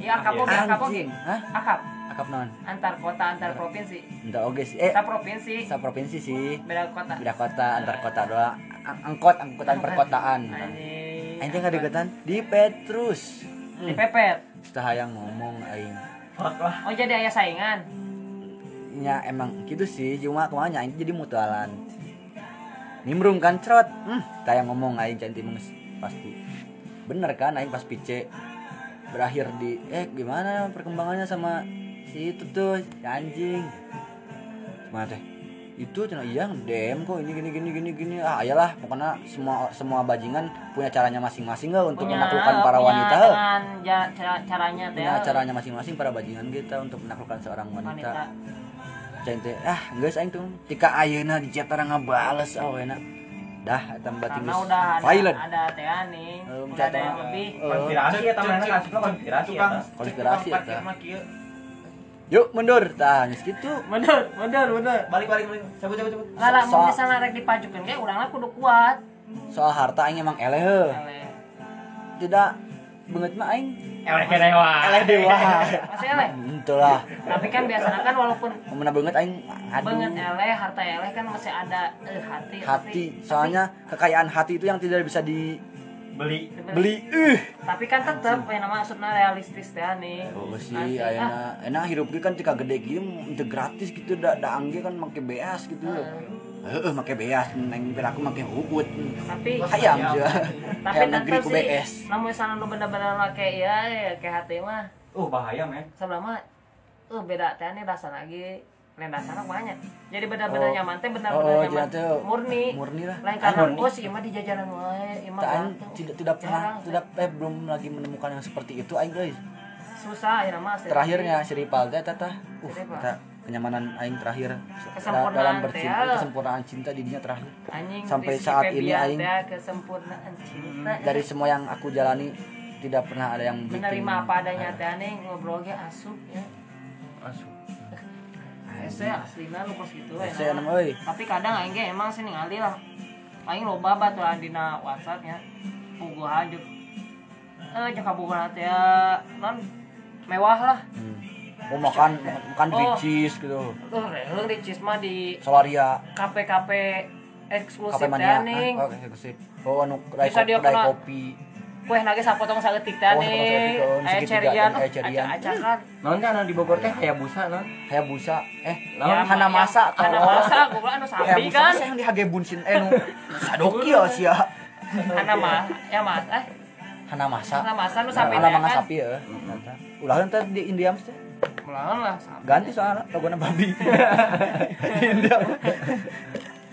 Iya akap oke akap Anjing. Hah? akap. Akap naon? Antar kota antar provinsi. Entah oge sih. Eh kita provinsi sa provinsi sih. Beda kota. Beda kota antar kota doang. Ang- angkot angkutan perkotaan. Anjing. Aing teh ngadegetan di Petrus di pepet Setelah hayang ngomong aing. Fuck lah. oh jadi ayah saingan? Nya emang gitu sih. Cuma ke mana aing jadi mutualan. Nimbrung kan cerot. Hmm kayak ngomong aing cantik menges pasti. Bener kan aing pas pice? Berakhir di eh gimana perkembangannya sama si itu tuh si anjing. Mana teh itu cina iya dem kok ini gini gini gini gini. Ah ayolah pokoknya semua semua bajingan punya caranya masing-masing lah untuk menaklukkan para punya wanita. dengan ja- cara- caranya teh punya caranya masing-masing para bajingan kita untuk menaklukkan seorang wanita. Wanita. Teh ah geus aing tuh tika ayeuna di chat orang ngabales awena dah eta berarti karena geus udah ada violent. ada teh nih udah ada yang lebih. Konspirasi ya kasih lo konspirasi ya. Konspirasi Tukang yuk mundur tah geus kitu mundur mundur mundur Balik balik balik. Cabut cabut cabut. Lala So- mau misalnya rek dipajukan kayak urangna kudu kuat. soal harta aing emang eleh. Eleh. tidak banget mah aing Eleh wae. eleh dewa Masih eleh. Itu lah Tapi kan biasanya kan walaupun mana banget aing aduh banget eleh, harta eleh kan masih ada eh, hati. hati soalnya kekayaan hati itu yang tidak bisa dibeli Beli. tapi, eh tapi kan tetap yang nama maksudnya realistis teh nih. Oh sih, Nanti, ah, enak hirup kan tika gede gitu teu gratis gitu da da angge kan make beas gitu. Heeh, make beas neng pir aku make uut. tapi Hayam sih. tapi negeri ku BS. namun misalnya lu bener-bener kayak ya, ya kayak hati mah Uh bahaya men. sebelah mah eh beda teh nih rasa lagi lain dasarnya banyak jadi benar-benar Oh. nyaman teh Oh, benar-benar oh, nyaman jadi teh murni murni lah. lain karena Murni. oh sih emang di jajanan wae emang Tak, aing ganteng. tidak tidak pernah Jarang, tidak eh belum lagi menemukan yang seperti itu aing guys. susah ya nama asli. Terakhirnya si Ripal teh tata. Uh, eta kenyamanan aing terakhir Kesempurnaan dalam bercinta ya. kesempurnaan cinta di dunia terakhir. anjing Sampai saat ini aing- kesempurnaan cinta Dari semua yang aku jalani tidak pernah ada yang menerima apa adanya teh nih ngobrol ge asup ya Ese aslina lu kos gitu Ese ya. euy. Tapi kadang aing ge emang sih ningali lah. Aing loba baturan dina WhatsApp nya. Pugu hajuk. Eh jeung kabogohan teh non mewah lah. Hmm. Oh makan makan Oh. ricis gitu. Tuh reueung ricis mah di Solaria, kafe-kafe eksklusif teh mania. Ah, Oke, eksklusif. Oh anu kedai kopi, Kue nage sapotong saeutik teh Oh, nih. oh, Aya cerian, acak-acakan. non kan di Bogor teh kayak busa non Kayak busa. Eh, Ya, Hana masa Hana masa, gua anu sapi kan. saya yang di Hage Bunsin eh nu sadoki ya sia. Hana mah, ya mas, eh, Hana masa. Hana masa nu sapi Hana teh manga kan. sapi ya. Ulah teh di India mesti. Melawan lah sapi. Ganti soalnya logona babi. Di India.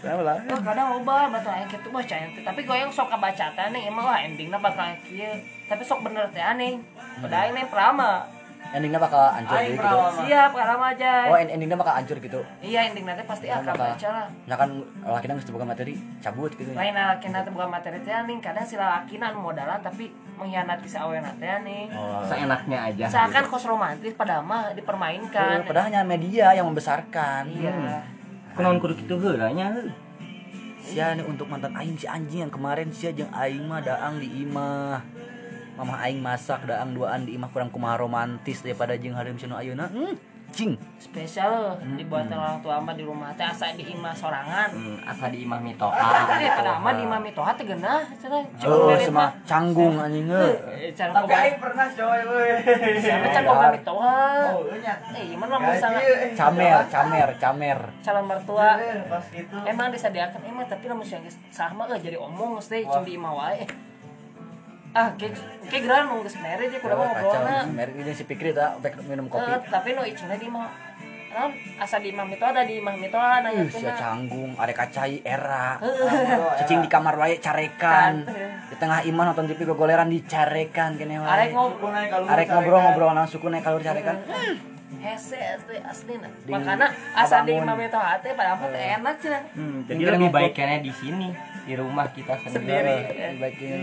Lah. Oh, kadang loba batu aing kitu mah cai teh. Tapi goyang sok kabaca teh nih emang wah endingna bakal kieu. Tapi sok bener teh aneh. Padahal ini prama. endingnya bakal hancur Aing gitu. siap karam aja. Oh end- endingnya bakal hancur gitu? Iya ending nanti pasti akan bakal baca lah. Ya kan laki geus boga materi cabut gitu ya. Lain laki nanti bukan materi teh nih kadang si laki anu modalan tapi mengkhianati si awena teh nih oh. Seenaknya aja seakan kos romantis padahal mah dipermainkan. Eh, padahal hanya media yang membesarkan. Iya kunaon kudu kitu heula nya sia nih untuk mantan aing si anjing yang kemarin sia jeung aing mah daang di imah. Mama aing masak daang duaan di imah kurang kumaha romantis daripada jeung hareum cenah ayeuna hmm cing spesial loh dibuat orang tua mah di rumah teh asa di imah sorangan. Hmm, asa di imah mitoha. Eh padahal mah di imah mitoha teh geunah cenah oh semah canggung anjing heuh Eh, cara Tapi aing pernah coy weh. siapa can boga mitoha? Oh, nya. eh gimana mau sangat camer camer camer. Calon mertua. Pas gitu. emang disediakan emang tapi lamun yang sama eh jadi omong teh cuma di imah wae ah kayak kayak geran mau geus mere aja kudu Oh, mah kacau. ngobrolna merek ini si Pikri tak minum kopi. Eh, tapi no icuna di imah non asa di mitoha ada di imah mitoha nanya Uh, sia canggung, ada kacai era. Cicing di kamar wae carekan. Di tengah imah nonton TV gogoleran dicarekan kene wae. arek ngobrol Arek ngobrol-ngobrol nang suku naik kalur carekan. hese teh asli Di makanya asa di imah mitoha teh padahal mah teh enak cenah Hmm, jadi lebih ngobrol. baik kayaknya di sini di rumah kita sendiri. Sendiri. Dibaikin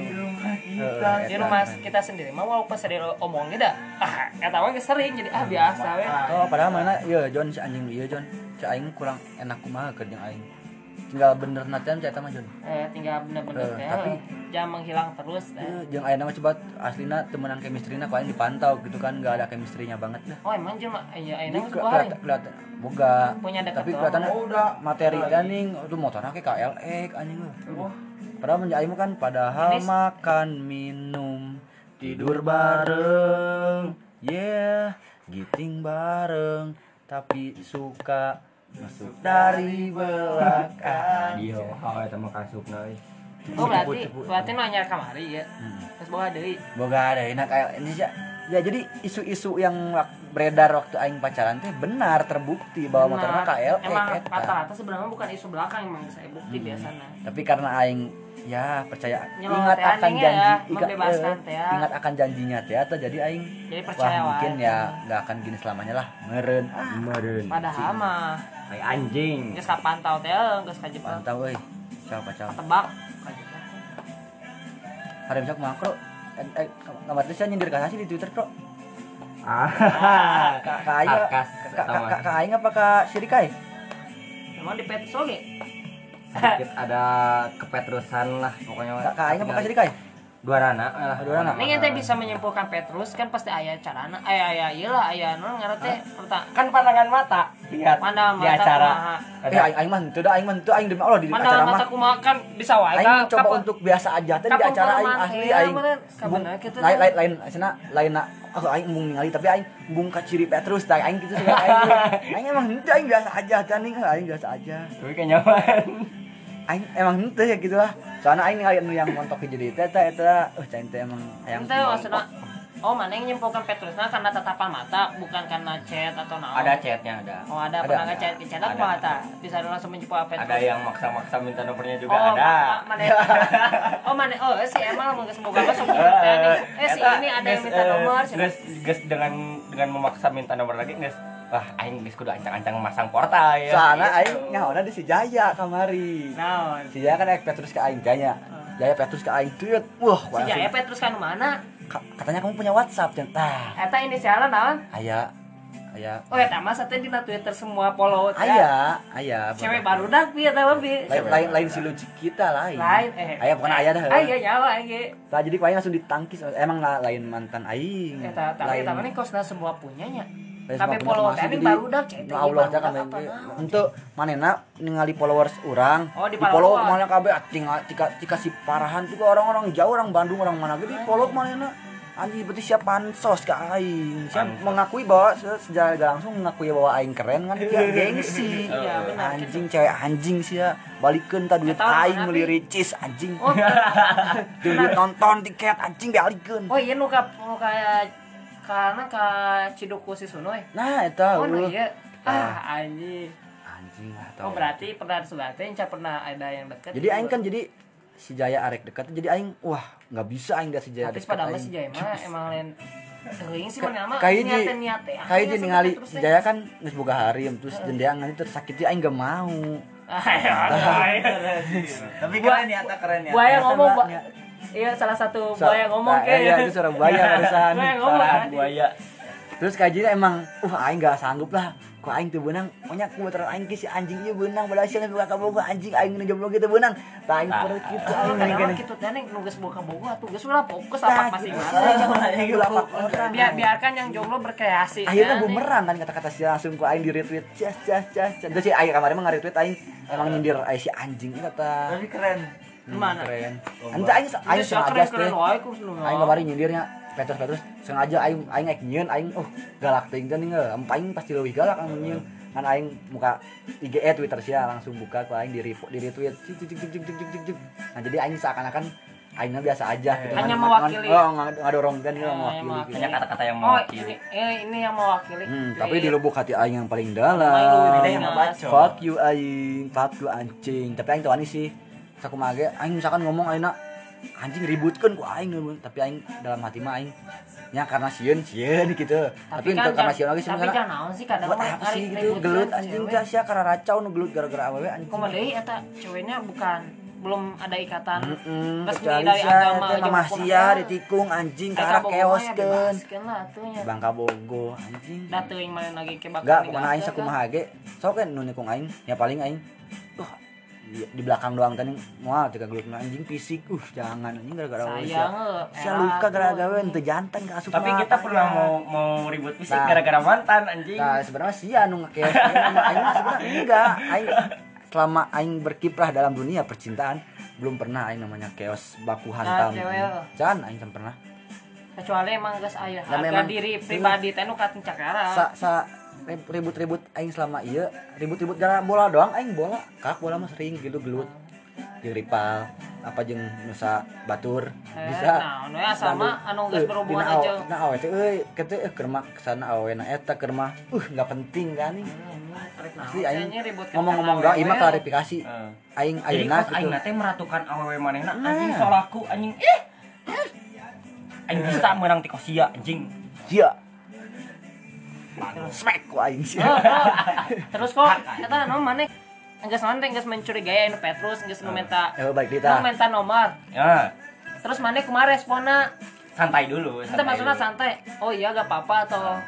kita. di rumah kita sendiri mah walaupun sering omongnya dah ah kata geus sering jadi ah biasa we Oh, padahal mana iya John si anjing iya John. Si aing kurang enak kumaha jeung aing. Tinggal bener natean eta mah John. eh tinggal bener-bener teh tapi- jangan menghilang terus eh. Eh, jeung ayeuna mah coba aslina temenan chemistry-na ku aing dipantau gitu kan enggak ada chemistry-nya banget dah. oh emang iya ini ke- sebuah hari kelihatan kelihatan boga Punya dekat tapi kelihatan Oh, udah. materi ganing itu motornya kayak KLX anjing lu. Padahal menjadi aing mah kan padahal Ini- makan minum tidur bareng yeah giting bareng tapi suka masuk dari belakang Dio, hawa eta mah kasupna euy. oh berarti berarti nanya kamari ya Hmm. terus bawa deui boga ada enak kayak ini ya, ya jadi isu-isu yang beredar waktu aing pacaran teh benar terbukti bahwa motornya KLX emang eta. rata-rata sebenarnya bukan isu belakang emang saya bukti Hmm. biasanya tapi karena aing ya percaya Nyelot ingat teh akan ya, janji ingat, eh, ya. ingat akan janjinya teh atau jadi aing jadi wah percaya mungkin wae. ya nggak akan gini selamanya lah meren ah, Meureun. padahal mah Kayak anjing. geus kapantau teh geus ka Jepang pantau euy coba coba tebak hari besok makro eh, eh kamar teh saya nyindir kasih di Twitter kok Ah. kak kak aing kak kak kak aing apa kak Sirikai emang di Petrus oge? Sedikit ada kepetrusan lah pokoknya. kak kak aing apa kak Sirikai Dua rana lah. Dua rana. Ini ente bisa menyimpulkan Petrus kan pasti ayah carana, ayah ayah iyalah ayah non ngerti perta Kan pandangan mata. Lihat Pandangan di mata acara. kumaha. eh aing mah teu da aing mah teu aing demi Allah di acara mata mah kumakan bisa wae aing coba untuk biasa aja tadi di acara aing asli teh, aing lain teh? lain lain asina lain aku aing embung ningali tapi aing bung ka ciri Petrus tah aing gitu sih aing aing emang henteu aing biasa aja tah aing biasa aja Tapi kayak nyaman. Aing emang henteu ya gitu lah soalnya aing ningali anu yang montok ke jadi eta eta eta oh cain teh emang hayang Ente maksudnya Oh, mana yang nyimpulkan Petrusna karena tatapan mata, bukan karena chat atau naon. Ada chatnya ada. Oh, ada, Ada. pernah ngechat ke chat Ada. apa mata? Bisa langsung menyimpulkan Petrus. Ada yang maksa-maksa minta nomornya juga oh, ada. ma- Mana, oh, mana? Oh, si emang mau semoga apa sok teh. Eh, si ini ada yang minta nomor. Guys, guys dengan dengan memaksa minta nomor lagi, guys. Wah, aing geus kudu ancang-ancang masang portal ya. soalnya aing nyahona di si Jaya kamari Naon? si Jaya kan ek Petrus ke aing Jaya Jaya Petrus ke aing tweet wah Si langsung- Jaya Petrus kan mana? Ka- katanya kamu punya WhatsApp Jan. Tah, Eta inisialnya naon? aya aya Oh, eta mah sateu dina Twitter semua follow teh. aya aya Cewek baru dak pieu eta mah bi. lain lain lain si lucu kita lain Lain eh. aya bukan aya dah Aya nyawa aing. Tah jadi ku aing langsung ditangkis emang la- lain mantan aing Eta tapi Lain- eta mah kosna semua punyanya. Lain Tapi semua follow punya teh masih ini baru dak cek Allah jangan main untuk manena ningali followers orang Oh, di follow follow. ke mana kabeh cing tika tika si parahan juga orang-orang jauh orang Bandung orang mana gitu di follow manena anjing berarti siap pansos ke aing. Siap Pansos. mengakui bahwa se- secara langsung mengakui bahwa aing keren kan dia gengsi. Iya, anjing cewek anjing sih ya. Balikeun tah duit aing Pi? ricis anjing. Oh, duit nonton tiket anjing balikeun oh iya nu ka nu kayak karena ka Ciduku si Sunoy. nah eta Oh, nu uh. iya. Ah, anjing. anjing lah Oh, berarti pernah sudah teh enca pernah ada yang deket. jadi aing kan jadi si Jaya arek dekat jadi aing wah nggak bisa aing gak si Jaya tapi dekat pada mah aing. si Jaya mah emang lain Teuing sih mana mah kayak niat di teh niat teh. kayak di ningali terus teh. Jaya kan geus boga harim terus jendeangan itu tersakiti aing gak mau Ayo, ayo. Tapi keren ya, tak keren ya. Buaya Ternyata ngomong, ya. Iya salah satu So- buaya ngomong nah, kayak iya, itu suara buaya barusan. Buaya ngomong kan. buaya. terus kayak jadi emang uh aing gak sanggup lah. Kok aing tuh benang? Banyak motor aing ke si anjing ieu benang pada hasilnya buka kaboga anjing aing nu jomblo gitu benang. Tah aing perut kitu Oh, aing kadang gini. mah kitu teh? Ning nugas boga boga tuh geus ulah fokus Nah, apa masing-masing. gitu. Orang. Biar biarkan yang jomblo berkreasi. akhirnya kan, bumerang kan kata-kata si langsung ku aing di retweet jas jas jas terus si aing kemarin mah nge-retweet aing emang nyindir aing si anjing kata. Tapi keren mana hmm, keren. Ente aing aing sengaja teh aing kemari nyindirnya Petrus Petrus sengaja aing aing naik nyiun, aing oh galak ting dan ninggeuh aing pasti lebih galak kan nyiun. kan aing muka IG e, Twitter sih langsung buka ke aing di di retweet cik cik cik cik cik cik nah jadi aing seakan-akan Aina biasa aja iya. gitu. Hanya mewakili. oh ngadorongkan iya, iya, gitu mewakili hanya kata-kata yang oh, mewakili. ini, eh, ini yang mewakili. Hmm, tapi di lubuk hati aing yang paling dalam. fuck you aing. Fuck you anjing. Tapi aing tahu sih Saku mage aing misalkan ngomong aing anjing ributkan ku aing tapi aing dalam hati mah aing nya karena sieun sieun gitu. Tapi, kan untuk karena jangan- sieun lagi tapi sebenarnya jangan naon sih kadang buat mah apa sih gitu ribut gelut kan anjing teh sia karena racau nu gelut gara-gara awewe anjing. Kumaha deui eta ceweknya bukan belum ada ikatan Heeh, resmi kecuali dari agama jeung mah sia ditikung anjing karena bogohnya keoskeun. Bangka Bogo anjing. Da teuing mana lagi ke bakal Enggak, pokoknya aing kan. sakumaha ge. Sok kan nu nikung aing, ya paling aing. Duh, di, di belakang doang tadi moal teh gelut anjing fisik. Uh, jangan anjing gara-gara Sayang, era luka gara-gara teu jantan ka asup Tapi kita pernah mau mau ribut fisik Nah. gara-gara mantan anjing. Nah, sebenarnya sia nu ngakeos aing sebenarnya enggak. Aing selama aing berkiprah dalam dunia percintaan belum pernah aing namanya chaos baku hantam. cewek. Jangan aing pernah. kecuali emang geus aya Ya, harga diri pribadi teh nu kating cakara. Sa sa ribut-ribut aing selama iya ribut-ribut gara bola doang aing bola kak bola mah sering gitu gelut di apa jeung nusa batur Eh, bisa. nah, nu ya sama anu geus Eh, berhubungan aja. dina awe teh euy kete eh keur mah ke sana awena eta keur mah uh nggak penting kan nih. Asli aing ngomong-ngomong doang ieu mah klarifikasi. Eh. aing Jadi ayeuna kos aing gitu teh meratukan awewe manehna Nah. anjing solaku anjing eh aing bisa menang ti kosia anjing. Sia smack ku aing oh. Terus kok eta nu maneh naon teh enggeus mencurigai anu Petrus enggeus nu minta ya baik nu kita minta nomor. ya. Terus maneh kumaha responna? santai dulu Itu maksudnya santai. Oh iya gak apa-apa atau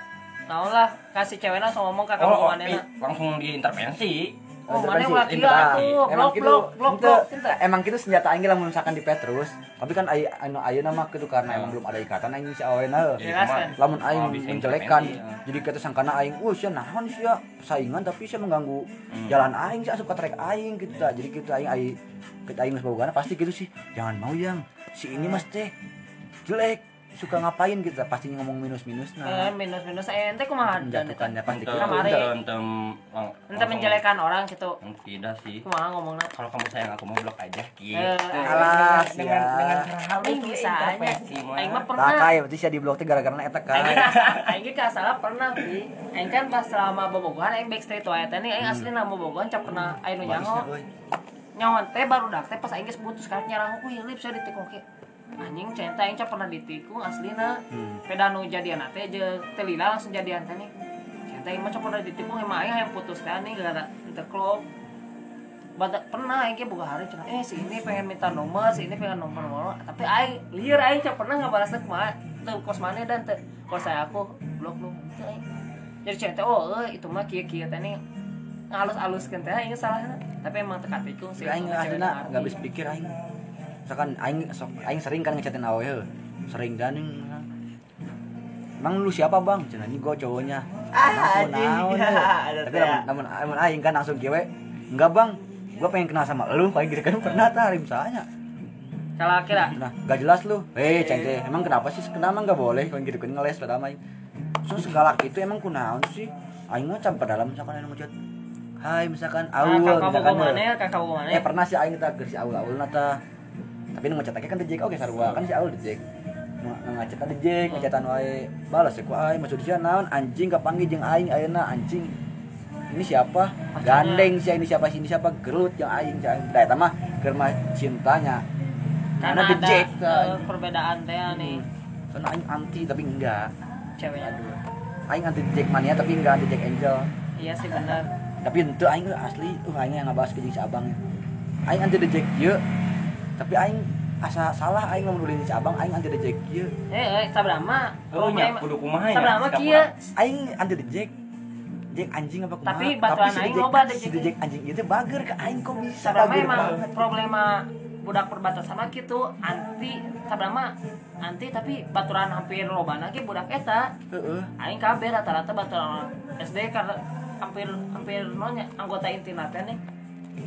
naon lah kasih cewekna langsung ngomong ke kamu oh, oh, langsung diintervensi Oh, mana ulah kieu atuh, emang blok gitu. blok blok blok emang gitu senjata aing lah misalkan di Petrus. Tapi kan ai anu ayeuna mah gitu karena emang belum ada ikatan aing si awena Jelas kan? lamun aing Oh, menjelekan intervensi, ya. jadi kata sangkana aing uh sia naon sia? Saingan tapi sia mengganggu Hmm. jalan aing sia asup ka trek aing gitu ta. Jadi gitu aing aing kita aing geus pasti gitu sih. Jangan mau yang. Si ini mas teh jelek suka ngapain gitu pasti ngomong minus-minus Eh, nah minus-minus ente kumaha dan eta. menjatuhkannya pasti untuk gitu Kamari. untuk untuk lang- Ente menjelekan orang gitu. tidak sih Kumaha ngomongna? kalau kamu sayang aku mau blok aja gitu Eh, Alah, dengan sia. dengan cara halus bisa aja. mah. Aing mah tak pernah. kayak berarti sia di blok teh gara-gara eta kan Aing ge salah pernah sih. Aing kan pas selama bobogohan aing backstreet wae teh aing asli nama bobogohan cap pernah aing nyaho. Nyaho teh baru dak teh pas aing geus putus kan nyarang aku hilip saya ditikung ke anjing cinta yang pernah ditikung aslina hmm. pedano jadian nate aja telila langsung jadian teh nih. Cinta yang macam pernah ditikung emang ayah yang putus teh nih gara club bata pernah aing buka hari cuma eh si ini pengen minta nomor si ini pengen nomor nomor tapi aing liar aing cak pernah nggak balas mah tuh kos mana dan tuh kos saya aku blok lu jadi cinta oh eh, itu mah kia kia teh nih. Ngalus alus teh ini salah tapi emang tekatikung sih aing nggak bisa pikir aing misalkan aing sok aing sering kan ngechatin awe heuh. sering dan Emang lu siapa bang? Cina ini gue cowoknya Ah, anjing. Tapi namun, namun, aing kan langsung we, Enggak bang, gue pengen kenal sama lu Paling gitu kan pernah tarim misalnya Kalau kira Nah, gak jelas lu Eh, ceng teh, emang kenapa sih? Kenapa emang gak boleh? Paling gitu kan ngeles pada main So segalak itu emang kunaon sih? Aing mah campur dalam misalkan aing ngechat Hai misalkan Ah, Aul kakak misalkan heuh. mana kakak mana Eh pernah sih aing kita ke si Aul Aul nata. Tapi nu ngechat kan di Jack oke sarua kan si Aul. Nu ngechat di Jack, ngechatan wae. Balas ya ku aing maksud dia naon anjing kapanggih jeung aing ayeuna anjing. Ini siapa? Gandeng sih ini siapa sih ini siapa? Gerut yang aing cai. Da eta mah keur cintanya. karena di ada eh, perbedaan teh nih. karena aing anti tapi enggak ceweknya aing anti Jackmania tapi enggak anti Jack Angel iya sih benar tapi itu aing asli uh aing yang ngabahas ke jeung si abang aing anti Jack ieu tapi aing asa salah aing lamun ulin si abang aing anti Jack ieu. Eh eh sabrama. Oh, nya kudu kumaha nya. sabrama kieu. aing anti Jack Jack anjing apa kumaha? Tapi baturan aing loba The si Jack anjing itu bager ke aing kok bisa sabrama emang problema budak perbatasan mah gitu anti sabrama anti tapi baturan hampir loba lagi budak eta. Heeh. Aing kabeh rata-rata baturan SD karena hampir hampir nonya anggota inti nih.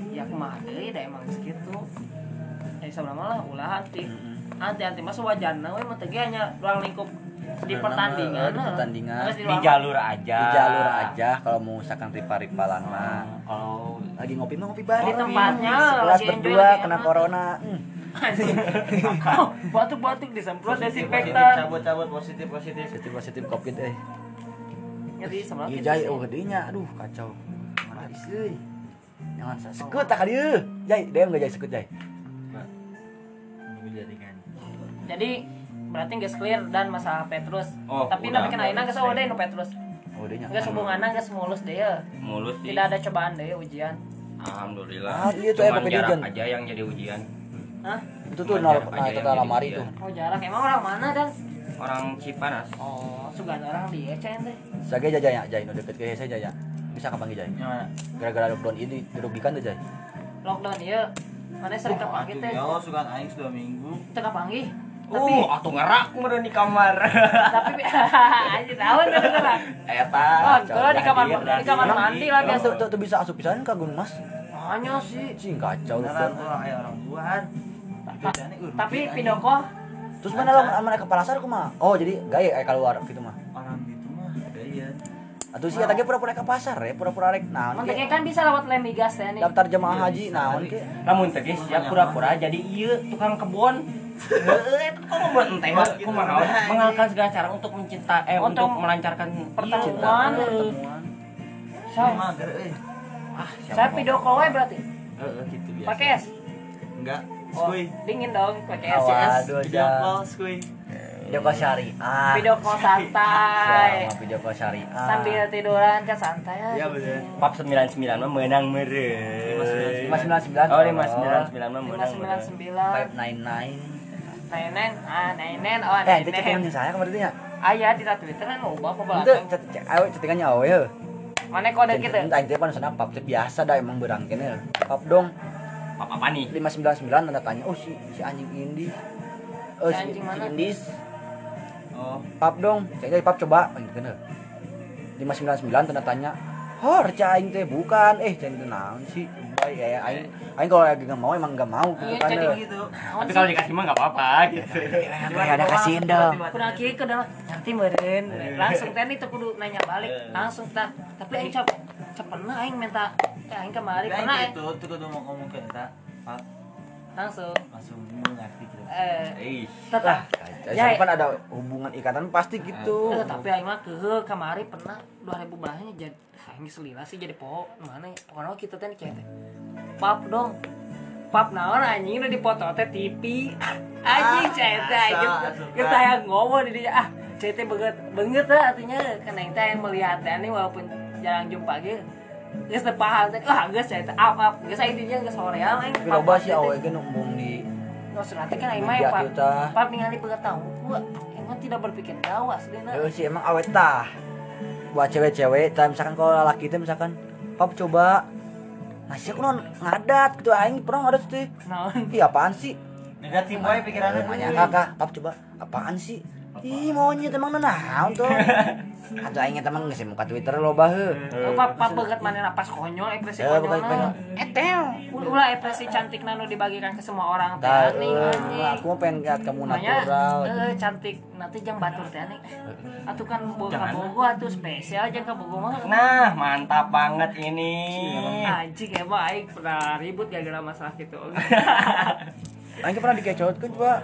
Ya kumaha deui da emang segitu eh sabrama lah ulah anti anti anti mah wajarna we mah hanya ruang lingkup di pertandingan. di pertandingan. Di jalur aja. di jalur aja kalau mau misalkan ripa-ripalan mah. Kalau lagi ngopi mah ngopi bareng. Di tempatnya, kelas lagi enjoy, berdua kena enak. corona. Hmm. oh, batuk-batuk disemprot desinfektan. cabut cabut positif positif. Positif positif covid eh. Jadi semprot Iya gitu jai sih. oh gedenya. Aduh kacau. Mana iseuy jangan sekut tak dieu jai dia enggak jai sekut jai dijadikan jadi berarti nggak clear dan masalah Petrus. Oh, tapi udah. kena ina nggak deh no Petrus. Oh nggak hubungannya nggak semulus deh ya. Mulus sih. tidak ada cobaan deh ujian. Alhamdulillah. Ah, iya tuh, Cuman jarak Dijen. aja yang jadi ujian. Hah? itu tuh nol jarak nah itu lamari tuh oh jarak. Emang orang mana dan Orang Cipanas. oh sugan orang dia cen teh Sage jaya jaya jai nu deket ke saya jaya. Bisa kapan jai gimana? Gara-gara lockdown ini dirugikan tuh jai lockdown ya mana sering kapanggih teh ya? suka aing sudah minggu. Teu kapanggih tapi Uh, atuh ngerak meureun di kamar. tapi anjir tahu teh beneran Eta. oh kalau di kamar di kamar mandi lah biasa. tuh, tuh, tuh bisa asup pisan ka Gun Mas? Hanya sih. Cing kacau tuh orang buat. Tapi rugi, pidoko terus mana lo mana ke palasar kumaha oh jadi gaya kayak keluar gitu mah atau sih tadi pura-pura ke pasar ya pura-pura rek naon ke kan bisa lewat lemigas ya nih. daftar jemaah haji naon ke Namun teh geus siap pura-pura jadi ieu tukang kebon. Heeh, itu tukang kebon enteh kumaha? mengalahkan segala cara untuk mencinta eh Untuk untuk melancarkan pertemuan. Iya, pertemuan. So, Ini mager euy Ah, saya pidoko we berarti. heeh gitu biasa. Pakai es. enggak Oh, dingin dong pakai es. Waduh, video call skuy video call syariah Pidoko santai. Sama video call syariah Sambil tiduran kan santai aja. Iya, bener. Pap 99 mah menang sembilan sembilan Oh, 599 mah Lima menang. sembilan meureun. sembilan. five nine nine Nenen, ah nenen, oh eh itu nenen. saya kemarin itu ya Ayah di Twitter kan mau apa itu belakang. chat awe chattingannya awe ya Mana kode gitu? Entah itu pan sana pap biasa dah emang berang kene pap dong Pap apa nih? 599 tanda tanya oh si si anjing indis oh Si si, anjing si mana? indis oh pap dong. Jadi pap coba. Oh, gitu 599 tanda tanya. Hor cah aing teh bukan. Eh cah itu naon sih? Baik ya aing aing kalau lagi nggak mau emang nggak mau. Gitu kan jadi eh. gitu. Tapi kalau dikasih mah enggak apa-apa gitu. Kayak ada kasihin dong. Kurang kieu ke dalam nanti meureun. Langsung teh itu kudu nanya balik. Langsung tah. Tapi aing cap cap pernah aing minta eh aing kemari. Tapi pernah aing eh. tuh kudu mau ngomong ke eta langsung. langsung ngerti gitu. Eh, Eh, tetap. Saya kan ada hubungan ikatan pasti gitu. Eh, tapi aing mah keuheuh kamari pernah 2000 bahanya jadi aing selila sih jadi poho mana ya? Pokoknya kita teh kayak teh pap dong pap naon anjing udah dipoto teh TV anjing cai teh anjing kita yang ngomong di dia ah cai teh banget banget lah artinya. Karena kita yang melihat ini walaupun jarang jumpa gitu Geus teu paham teh ah geus cai teh apa geus intinya geus hoream aing loba sih awe ge numbung di Maksud nanti kan kita. pap ningali beungeut tahu gua emang tidak berpikir jauh aslinya Eh sih emang awet tah. Buat cewek-cewek tah misalkan kalau laki teh misalkan pap coba. Nasi aku non ngadat gitu aing pernah ngadat tuh naon? Ih apaan sih? negatif wae pikirannya. Nanya kakak, pap coba. Apaan sih? Ih maunya emang naon tuh? Atau aing emang nggak muka Twitter lo heuh. Oh, pap pap banget mana napas konyol ekspresi konyolna. konyol. Etel. Ulah ekspresi cantik nanu dibagikan ke semua orang teh anjing eh, aku mau pengen lihat kamu natural. eh, cantik nanti jang batur teh anjing. Atuh kan boga Jangan. bogo atuh spesial jang ka bogo mah. Nah, mantap banget ini. Anjing emang aing pernah ribut gara-gara masalah gitu. Aing pernah dikecotkeun coba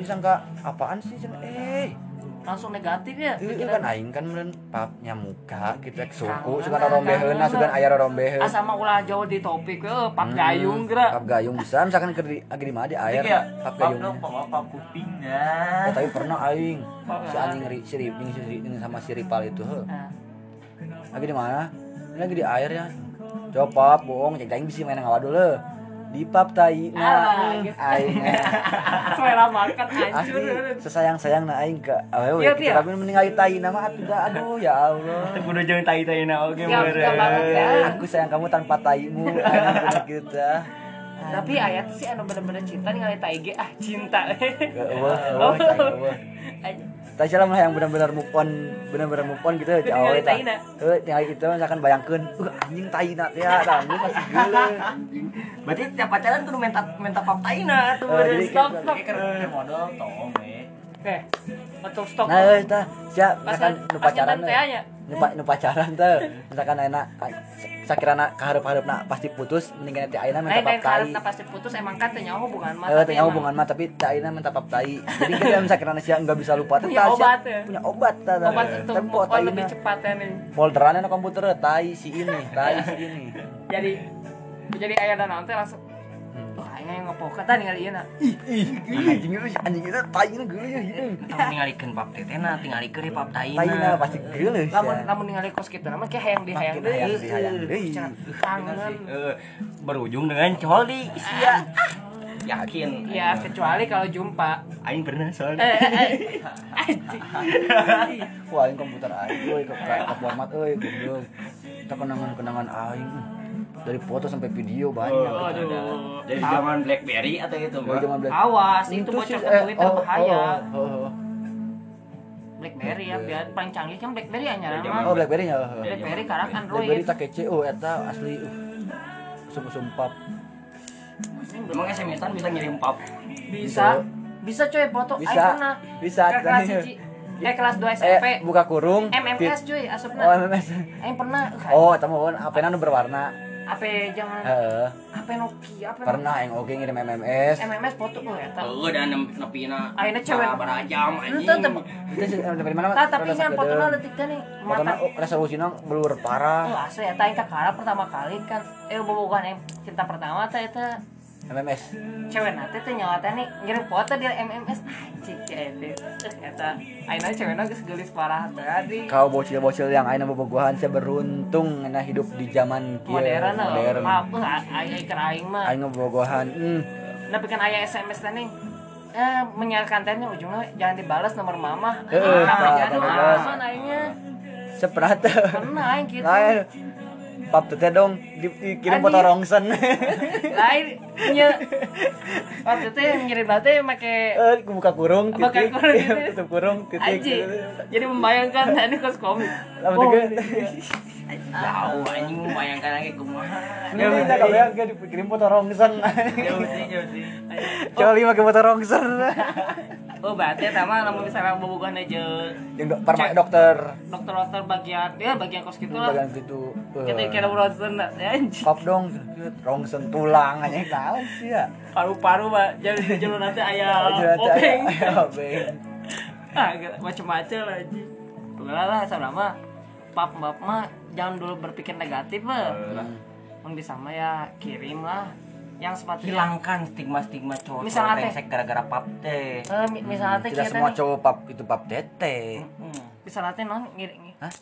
disangka apaan sih? Cenah, Eh, langsung negatif ya? Itu kan aing kan meureun papnya muka kita ke suku suka rombeheuna suka aya rombeheun. asa mah ulah jauh di topik we pap gayung geura Pap gayung bisa. Misalkan ke di mana di air ya? pap gayung. pap pap kuping Ya, dah tapi pernah aing. Si lah. anjing ri si Riping si Riping sama si Ripal itu heuh. Nah, lagi di mana? Ini lagi di air ya. Coba pap bohong. Cek aing bisa main ngawa dulu di pap tai nah gitu. aing. Selera makan asli hancur sesayang sayang na aing ke awewe Iya, kita iya. tapi meninggali tai nama atuh dah aduh ya Allah. Kudu jeung tai-tai na oge Siap, siap banget ya. aku sayang kamu tanpa taimu bener gitu tapi ayat sih anu bener-bener cinta ningali taige ah cinta. Eueuh Tapi salah mah yang benar-benar move on, benar-benar move on gitu jauh tah. taina. Heuh, tinggal itu misalkan bayangkeun, uh anjing taina teh ya, tah geus masih geuleuh. berarti tiap pacaran kudu minta minta pap taina tuh Eh, stop kita- stop. modal tong oke untuk stok Nah, euy tah, sia Pas misalkan kan- pacaran teh anya. Nu pa- nu pacaran teh, misalkan ayeuna sakirana kaharep-hareupna pasti putus, mendingan teh ayeuna minta pap tai. pasti putus emang kan tanya hubungan mah Eh, tanya hubungan mah tapi teh ayeuna minta pap tai. Jadi kita misalkan sia enggak bisa lupa teh Punya obat ya? Punya obat tah. obat untuk move on lebih cepat ya nih Folderannya komputer tai si ini, tai si ini. jadi jadi ayah dan nanti langsung Ini yang ngepokat kali iya Ih, anjing itu anjing itu tai na geuleuh ya. ieu. Tong ningalikeun pap tetena tingalikeun deui pap taina Tai na pasti geuleuh. lamun lamun ningali kos kita nama kayak hayang di hayang di deui. kangen Eh, berujung dengan coli sia yakin ya kecuali kalau jumpa aing pernah soalnya eh eh. Wah, ini komputer aing euy ke format euy goblok. Kita kenangan-kenangan aing. Dari foto sampai video banyak. aduh dari zaman blackberry atau itu Dari zaman Black- awas itu Itu bocor ke eh, Twitter oh, bahaya oh, oh, oh. BlackBerry ya biar paling canggih kan BlackBerry ya zaman Oh, BlackBerry oh. BlackBerry BlackBerry Android tak kece oh eta asli uh. Sumpah-sumpah. emang SMS-an bisa ngirim pap bisa bisa coy foto Bisa. Pernah Bisa, ke kelas hiji eh kelas 2 SMP Eh, buka kurung. MMS cuy asupna Oh, MMS. Aing pernah Oh, eta mah apa nu berwarna. Apa jangan Heeh. apa Nokia apa Pernah yang oke ngirim MMS. MMS foto tuh ya tak Heeh, dan nepina Ayeuna cewek. barajam anjing Ente teh Itu sih, eh, dari mana? Tah, tapi kan fotonya letik teh nih Fotonya mata oh, resolusinya blur Oh parah. asli eta aing kakara pertama kali kan eh bobogohan yang cinta pertama teh eta MMS. cewek nate teh nyawa nih ngirim foto di MMS anjing kayak itu eta ayeuna cewekna geus geulis parah tadi Kau bocil-bocil yang aina bobogohan saya beruntung na hidup di zaman kieu. modern lah modern. aing aing keur aing mah Aing ngebogohan. Hmm. tapi kan aya SMS nih eh menyiarkan tehnya ujungnya jangan dibalas nomor mama Heeh, Apa tah, jadi tah, dibalas. alasan aingnya Seperat. pernah gitu Lain. Pap teh dong di, dikirim foto rongsen. lain nya waktu itu yang ngirim nanti make Eh, buka kurung Buka titik. kurung, Iya, titik. tutup kurung titik. anjing. Jadi membayangkan tadi kos komik. Lama Oh, jauh anjing membayangkan lagi kumaha Ini bisa kalau yang kayak dikirim foto rongsen. jauh sih jauh sih. Coba lima ke foto rongsen. oh berarti sama namun misalnya bobogohan aja. Yang dok, parma dokter. dokter-dokter bagian ya bagian kos gitu lah. Bagian situ. eh, kita kira urusan ya anjing. Pap dong, rongsen tulang aja tahu sih ya. paru-paru mbak jadi di jalur nanti ayah Aja openg Obeng. ah macem-macem lah anjing udah lah sama pap pap mah jangan dulu berpikir negatif lah Emang bisa mah ya kirim lah yang sepatu hilangkan stigma-stigma cowok Misalnya teh. gara-gara pap teh Eh, mi- misalnya teh Tidak semua nih cowok pap itu pap. Hmm. misalnya teh non ngirim Hah?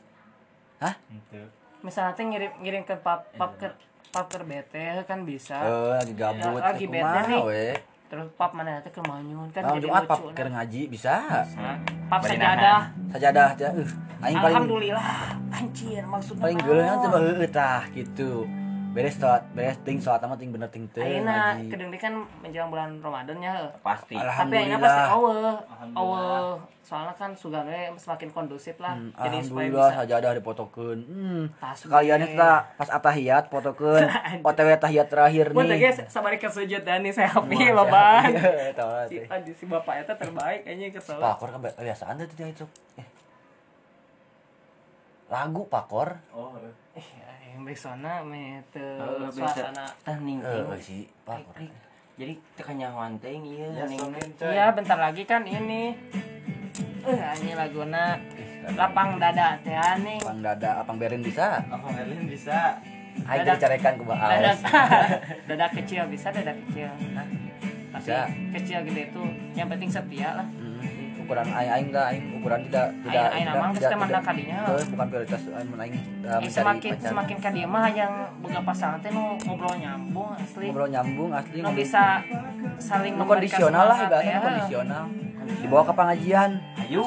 Hah? itu misalnya teh ngirim ngirim ke pap pap ke pap ke bete kan bisa Eh, lagi gabut. Lagi eh, bete nih. we? terus pap mana teh ke manyun kan Nah, jadi Jumat pap lucu keur nah. ngaji bisa. Nah, pap sajadah Sajadah teh uh, aing paling alhamdulillah anjir maksudnya paling geuleuh teh heueuh tah gitu. Beres salat, beres ting salat mah ting bener ting teu Ayeuna kedeng kan menjelang bulan Ramadan ya pasti tapi ayeuna pasti Alhamdulillah. eueuh soalnya kan sugan we semakin kondusif lah Hmm, jadi supaya Alhamdulillah bisa sajadah dipotokeun. Hmm. Sekalian eta pas atahiyat fotokeun. OTW tahiyat terakhir Buat nih. guys, sabari ke sujud dan nih saya happy loh bang. Iya, Si, si bapak itu terbaik kayaknya kesel. Pakor kan kebiasaan teh teh itu. Eh. Lagu pakor. oh Yang besona mete Eh, bisa suasana. tah ningting Eh, si pakor. jadi tekannya wanteng iya ya Iya bentar lagi kan ini. Eh, anjing laguna lapang dada teh aneh. Pang dada, apang berin bisa. Apa Merlin bisa? Dada- jadi carekan ku Dada, baas. dada kecil bisa dada kecil. Nah, tapi Bisa. kecil gede itu yang penting setia lah. Ukuran aing aing enggak aing ukuran tidak tidak Aing- aing tidak- tidak- tidak- kadinya. Bukan prioritas aing mun aing Eh, mencari semakin semakin ka dia mah yang boga pasangan teh nu ngobrol nyambung asli. ngobrol nyambung asli Nu bisa saling kondisional lah ibaratnya ya. kondisional dibawa ke pengajian Ayo.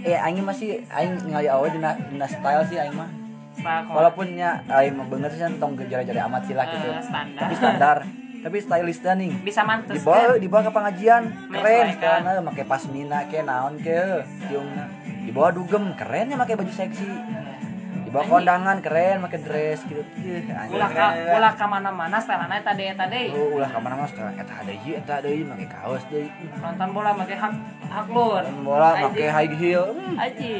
Eh aing masih aing ningali awe dina dina style sih aing mah walaupun nya aing bener sih tong jare-jare amat sih lah gitu Eh, standar. tapi standar tapi stylistnya nih bisa mantes dibawa kan? dibawa ke pengajian keren sekarang make pasmina ke naon ke tiungna dibawa dugem keren ya make baju seksi. Dibawa kondangan keren make dress gitu. Ulah ka ulah ka mana-mana stylana eta deui eta deui. Oh, ulah ke mana mas eta ada ieu eta ada ieu make kaos deui. Nonton bola make hak hak lur. Main bola make high heel. Aji.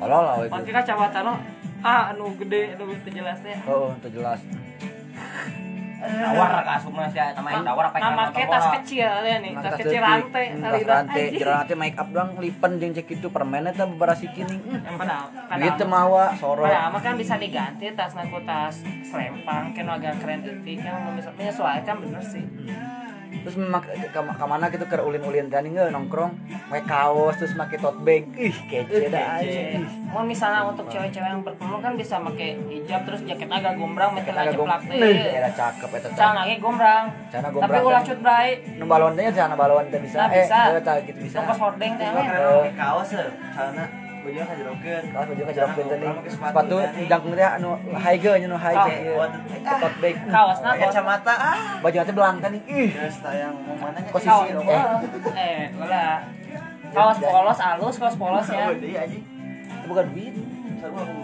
tolol lah Make kacamata no ah anu gede anu teu jelas teh. oh itu jelas Tawar ka asupna sia eta mah tawar apa Nama kita tas kecil ya nih, tas kecil rantai, Hmm, tas rantai jero rantai make up doang lipen jeung cek itu permennya teh beberapa kini. Yang padahal, gitu mawa soro. Padahal mah kan bisa diganti tas naku tas selempang, kan agak keren detik, yang bisa menyesuaikan bener sih. Terus mak ke, ke mana gitu ke ulin-ulin tadi nggak nongkrong make kaos terus make tote bag ih kece dah Ih, Mau misalnya untuk cewek-cewek yang berkerudung kan bisa pakai hijab terus jaket agak gombrang, Kita aja agak plak teh. era cakep eta teh. Celana ge gombrang. Tapi gombrang ulah kan. cut bray. Nu balon teh celana balon teh bisa. Nah, bisa. Eh, eh, tah gitu bisa. Tongkos hordeng teh keren pakai kaos ya. Baju kan jerokeun. Kaos baju ka jerok teh nih. Pakai Sepatu jangkung teh anu high ge nya nu high ge. Tote bag. Kaos kacamata ah. Baju teh teh nih. Ih, tayang mana Posisi dong. Eh, ulah. Kaos polos halus, kaos polos ya. Itu bukan duit.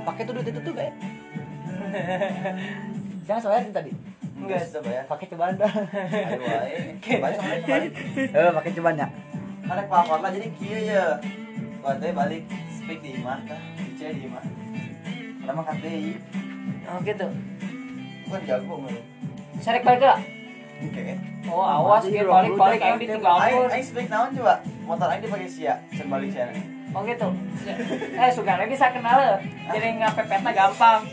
Pakai tuh duit itu tuh kayak. Jangan soalnya tadi. Enggak bayar. Pakai cobaan dah. Eh, pakai cobaan ya. Pelakon lah jadi kieu ya. Kuatnya balik speak di imah tah. Bicara di imah. Mah KTI. Oh gitu. Bukan jago mah. Sarek balik lah. Oke. Oh, awas Mati, ge bro. balik-balik Udah, aing kan, ditinggal. Aing aing speak naon coba? Motor aing dipakai sia, sen balik sia. Oh gitu. Eh, Sugana bisa kenal leuh. Jadi ngapepetna gampang.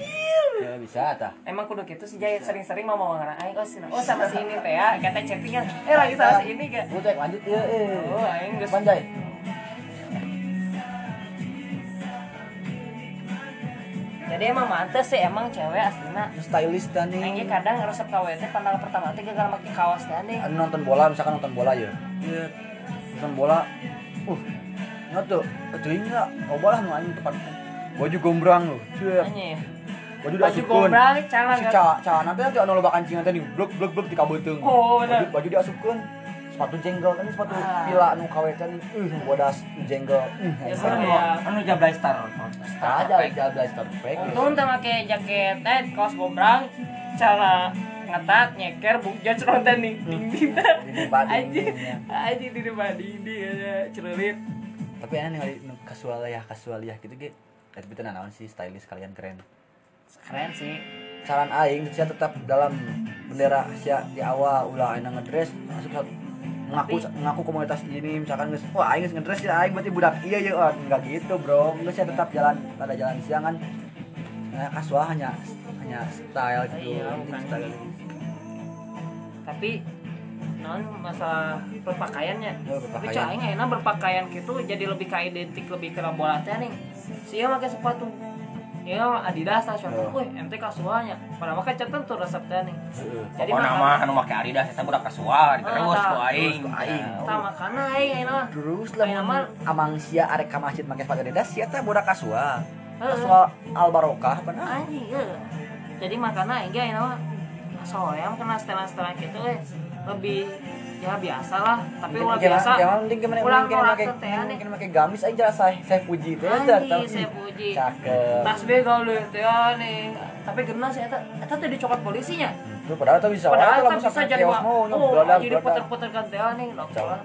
Ya bisa tah. Emang kudu gitu sih Jaya sering-sering mau mau ngarang aing oh, sini. oh sama si ini teh ya kata chattingan eh lagi sama si ini kan Udah lanjut ya eh. oh aing geus Panjai. Jadi emang mantes sih emang cewek aslinya Stylist dan nih. kadang resep KW teh pandangan pertama teh gagal make kaos teh aneh Anu nonton bola misalkan nonton bola ya. Iya. Nonton bola. Uh. Nggak tuh. Teuing enggak. Oh bola nu anjing. Baju gombrang lu. Cuy. Baju baju diasupkeun. gombrang celana Si celana teh teh anu loba kancing teh nih blok blok blok di kabeuteung. Oh. Baju, baju diasupkeun. Sepatu jenggot kan sepatu Ah. pila anu kawe teh nih. Uh, bodas jenggot. Uh, Ya, sama ya. anu jablay star Aja aja belajar start pack. untung teh make jaket eh kaos gombrang celana ngetat nyeker bukja ceronten nih ding ding Di bading, anjing ya. anjing di bading di aja celurit Tapi enak nih nu kasual ya, kasual ya gitu ge. Tapi itu naon sih stylish kalian keren. keren sih saran aing sia tetap dalam bendera sia di awal ulah aing ngedress masuk satu ngaku ngaku komunitas ini misalkan geus wah aing geus ngedress ya aing berarti budak. Iya ya oh, enggak gitu bro. Geus sia tetap jalan pada jalan siangan nah kasual hanya hanya style gitu. Iya, style. Tapi non masalah berpakaiannya Oh, tapi cah aing enak berpakaian gitu jadi lebih ka identik lebih ke bola teh nih sia make sepatu ya Adidas lah contoh, Oh. wih ente kasualnya. Padahal mah kan tentu resep teh nih. Heeh. jadi mah anu make Adidas eta budak kasual terus Ah, ku aing. terus ku aing. tak makan aing enak terus Aing lah amang sia arek ka masjid make sepatu Adidas sia teh budak kasual. Kasual al barokah benar anjing jadi makanya aing ge mah soalnya kena setelan-setelan gitu eh. Lebih ya biasa lah tapi ulah biasa Jangan penting ke mana ulang mungkin pakai teh mungkin pakai gamis aja saya saya puji teh aja tahu. saya puji. Cakep. tas begal deh teh aneh tapi kena sih eta eta teh dicokot polisinya Tuh padahal tuh bisa. padahal Kalau kan bisa jadi mau oh jadi puter-puter kan teh Coba.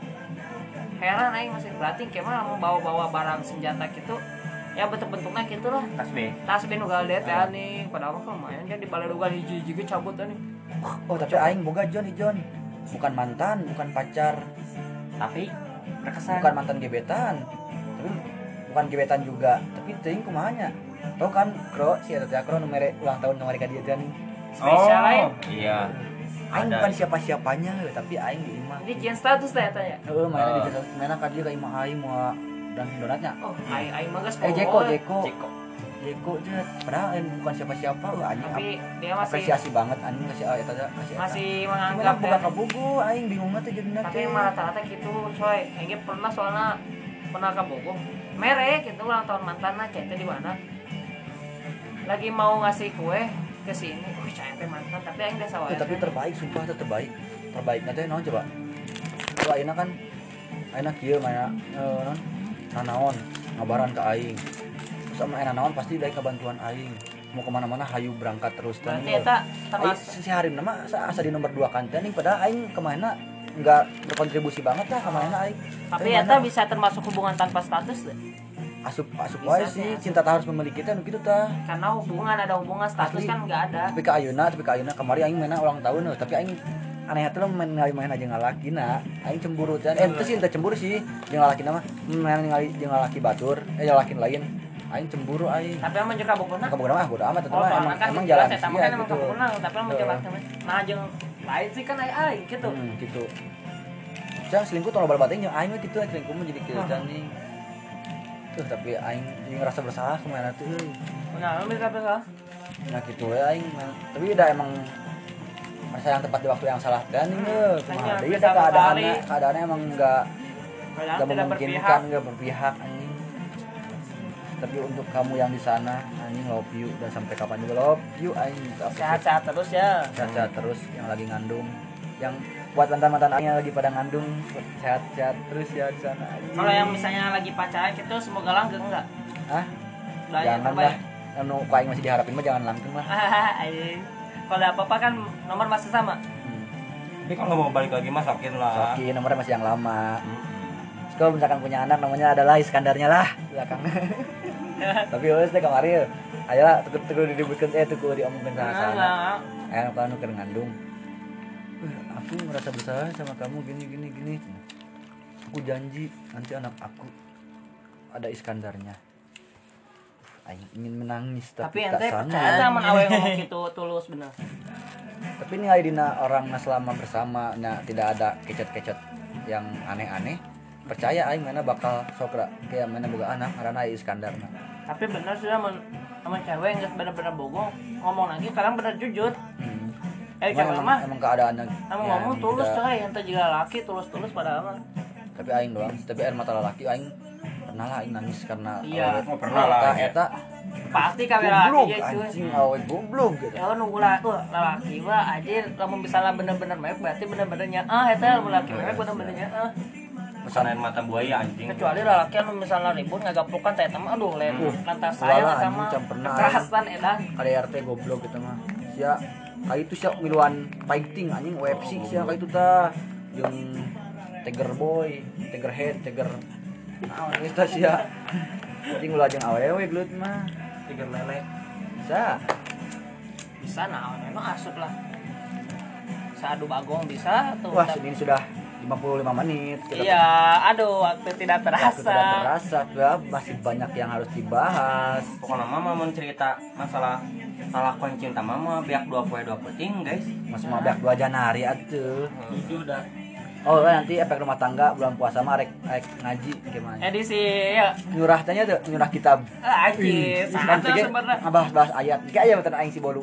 heran aing masih berarti ke mana mau bawa-bawa barang senjata gitu ya bentuk-bentuknya gitu lah Tas B. tas benu galde teh aneh padahal mah lumayan jadi balai duga hiji-hiji cabut aneh Oh tapi aing boga John nih John. Bukan mantan, bukan pacar, Tapi berkesan. bukan mantan gebetan. Tapi bukan gebetan juga tapi teuing kumanya tau kan kro si teh kro numere ulang tahun nomor dia nih Spesial lain. iya aing bukan siapa-siapanya tapi aing di imah Ini jenis status teh tanya. heeh mainnya di Oh. mainnya ka dia ka imah aing mau dan donatnya Oh, aing aing mah geus eh Jeko pohon. Jeko Jeko jet padahal aing bukan siapa-siapa heuh, anjing Tapi dia masih apresiasi banget anjing kasih ah eta kasih masih menganggap buka teh. kabugu aing bingungnya tuh jadinya Tapi teh. emang rata-rata gitu, coy. Aing pernah soalnya pernah ke Bogor. Mere gitu ulang tahun mantanna cete di mana? Lagi mau ngasih kue ke sini. Wih, cai teh mantan, tapi aing wae. Eh, tapi terbaik sumpah itu terbaik terbaik nanti naon coba kalau aina kan aina kieu mana eh, naon nanaon ngabaran ke aing sama aina naon pasti dari kebantuan aing. Mau ke mana-mana hayu berangkat terus. Termasuk si Harim nama asa, di nomor dua kan nih padahal aing ke mana nggak berkontribusi banget lah ke mana aing. Tapi eta bisa termasuk hubungan tanpa status deh. asup asup wae sih, cinta tak harus memiliki teh nu kitu tah. Karena hubungan ada hubungan status Asli. kan nggak ada. tapi ke Ayuna tapi ke Ayuna kemarin aing mana ulang tahun euy, tapi aing aneh hati lo main ngali main aja ngalaki na aing cemburu dan eh itu sih ente cemburu sih jeung ngalaki nama main ngali jeung ngalaki batur eh ngalaki lain aing cemburu aing Tapi emang juga bogona. kamu mah bodo amat itu Oh, emang kan emang jalan sia kan emang gitu tapi emang temen. Nah, jeung lain sih kan ai ai gitu. Hmm, gitu Jangan selingkuh tolong bal batin jeung aing mah kitu selingkuh mah jadi kieu dan nih tuh tapi aing ngerasa bersalah ke mana tuh euy. Nah, lu bisa. nah gitu ya aing mah. tapi udah emang masa yang tepat di waktu yang salah dan nih Hmm, kumaha hanya deui bisa da keadaannya keadaannya emang enggak Padahal nggak tidak memungkinkan berpihak. nggak berpihak tapi untuk kamu yang di sana anjing love you dan sampai kapan juga love you anjing Sehat-sehat terus ya. sehat-sehat terus yang lagi ngandung yang buat mantan-mantan yang lagi pada ngandung sehat-sehat terus ya di sana. Kalau yang misalnya lagi pacaran gitu semoga langgeng enggak? ah ya jangan lah anu aing masih diharapin mah jangan langgeng lah Anjing. Kalau apa-apa kan nomor masih sama. hmm. tapi kalau mau balik lagi mah sokin lah Soki nomornya masih yang lama Hmm. Kalau misalkan punya anak namanya adalah Iskandarnya lah belakang. Tapi harus deh kemarin ya. Ayolah tuku tuku diributkan eh tuku diomongkan sana sana. Nah, eh kalau nuker ngandung? "Eh, aku merasa bersalah sama kamu gini gini gini. Aku janji nanti anak aku ada Iskandarnya. Aing ingin menangis tapi tapi, tak ente sana percaya sama awe ngomong gitu tulus bener. tapi ini hari dina orang nah selama bersama nya tidak ada kecet-kecet yang aneh-aneh percaya aing mana bakal sok ra- kayak mana boga anak karena Iskandar nah. Tapi bener sih sama sama cewek nggak bener-bener bohong ngomong lagi kadang bener jujur. Hmm. Eh cewek emang, mah emang keadaannya kamu ya, ngomong tulus coy, ente juga laki tulus-tulus padahal mah. tapi aing doang tapi air mata laki aing pernah lah aing nangis karena Iya. awet- Oh, pernah lah, eta, iya. eta Pasti kamera laki ya cuy. anjing awet goblok gitu Ya nunggu lah tuh laki mah anjir lamun misalnya bener-bener mewek berarti bener-bener nyaah eta laki mewek bener-bener nyaah. Pesanan mata buaya anjing. Kecuali laki anu misalnya ribut ngagaplukan teh eta mah aduh lain Uh, lantas saya eta pernah, kekerasan edan. ada RT goblok gitu mah. Sia kayak itu sia miluan fighting anjing UFC sia kayak itu tah. Jeung Tiger Boy, Tiger Head, Tiger naon geus tah sia. Anjing ulah jeung awewe gelut mah. Tiga lele. Bisa. Bisa naon anu asup lah. Sadu bagong bisa tuh. wah ini sudah 55 menit Kita- Iya, aduh waktu tidak Waktu terasa. tidak terasa. ya, masih banyak yang harus dibahas. Pokoknya mama mau cerita masalah salah cinta mama biak dua poe dua peting guys. Masih mau banyak dua janari atuh. Jujur dah. Oh nanti efek rumah tangga bulan puasa mah rek, rek ngaji gimana? Edisi ya. nyurah tanya tuh nyurah kitab. Ah, Anjir, sangat tuh sebenarnya. bahas bahas ayat. Kayak aja betul aing si bolu.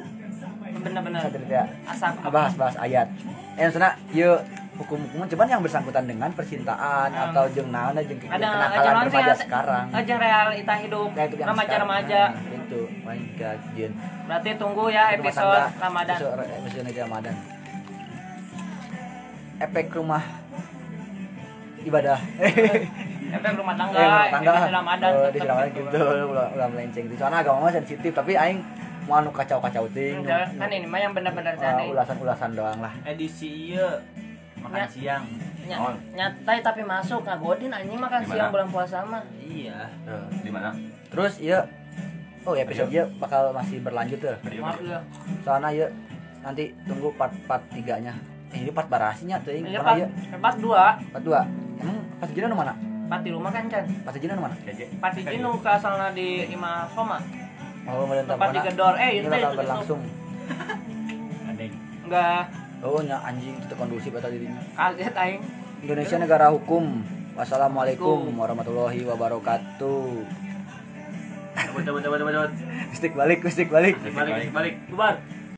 Bener-bener. ya Asap bahas bahas ayat. Eh sana yuk hukum hukuman cuman yang bersangkutan dengan percintaan Hmm. atau jeung naon jeung ada kenakalan aja remaja sekarang. aja realita hidup remaja-remaja. Nah, itu my god Jin. Berarti tunggu ya episode Ramadan. Episode, episode Ramadan. Efek rumah ibadah. Efek rumah tangga, Eh, rumah tangga. Ramadan. Oh, di Ramadan gitu. ulah melenceng gitu soalnya agama sensitif tapi aing mau anu kacau-kacau ting. Kan ini mah yang benar-benar jadi. ulasan-ulasan doang lah. Edisi iya makan Ya. siang. Ny- Naon? nyatai tapi masuk ngagodin anjing makan Di mana? siang bulan puasa mah. Iya. Tuh. di mana? Terus iya. Oh ya episode iya bakal masih berlanjut tuh maaf ya soalnya iya nanti tunggu part part tiganya. Eh, ini part barasinya tuh ini pas iya. pas dua. Part dua. Emang pas gini nu mana? Pati rumah kan can Pati jinan mana? pati jinu ke asalna di Ima Soma. Oh, Tempat di gedor, eh, Ini itu bakal itu, berlangsung. enggak Oh, nya anjing itu kondusif eta dirinya. kaget aing Indonesia negara hukum. Wassalamualaikum warahmatullahi wabarakatuh. Cabut cabut cabut cabut. Stick balik, stick balik. Balik balik. bubar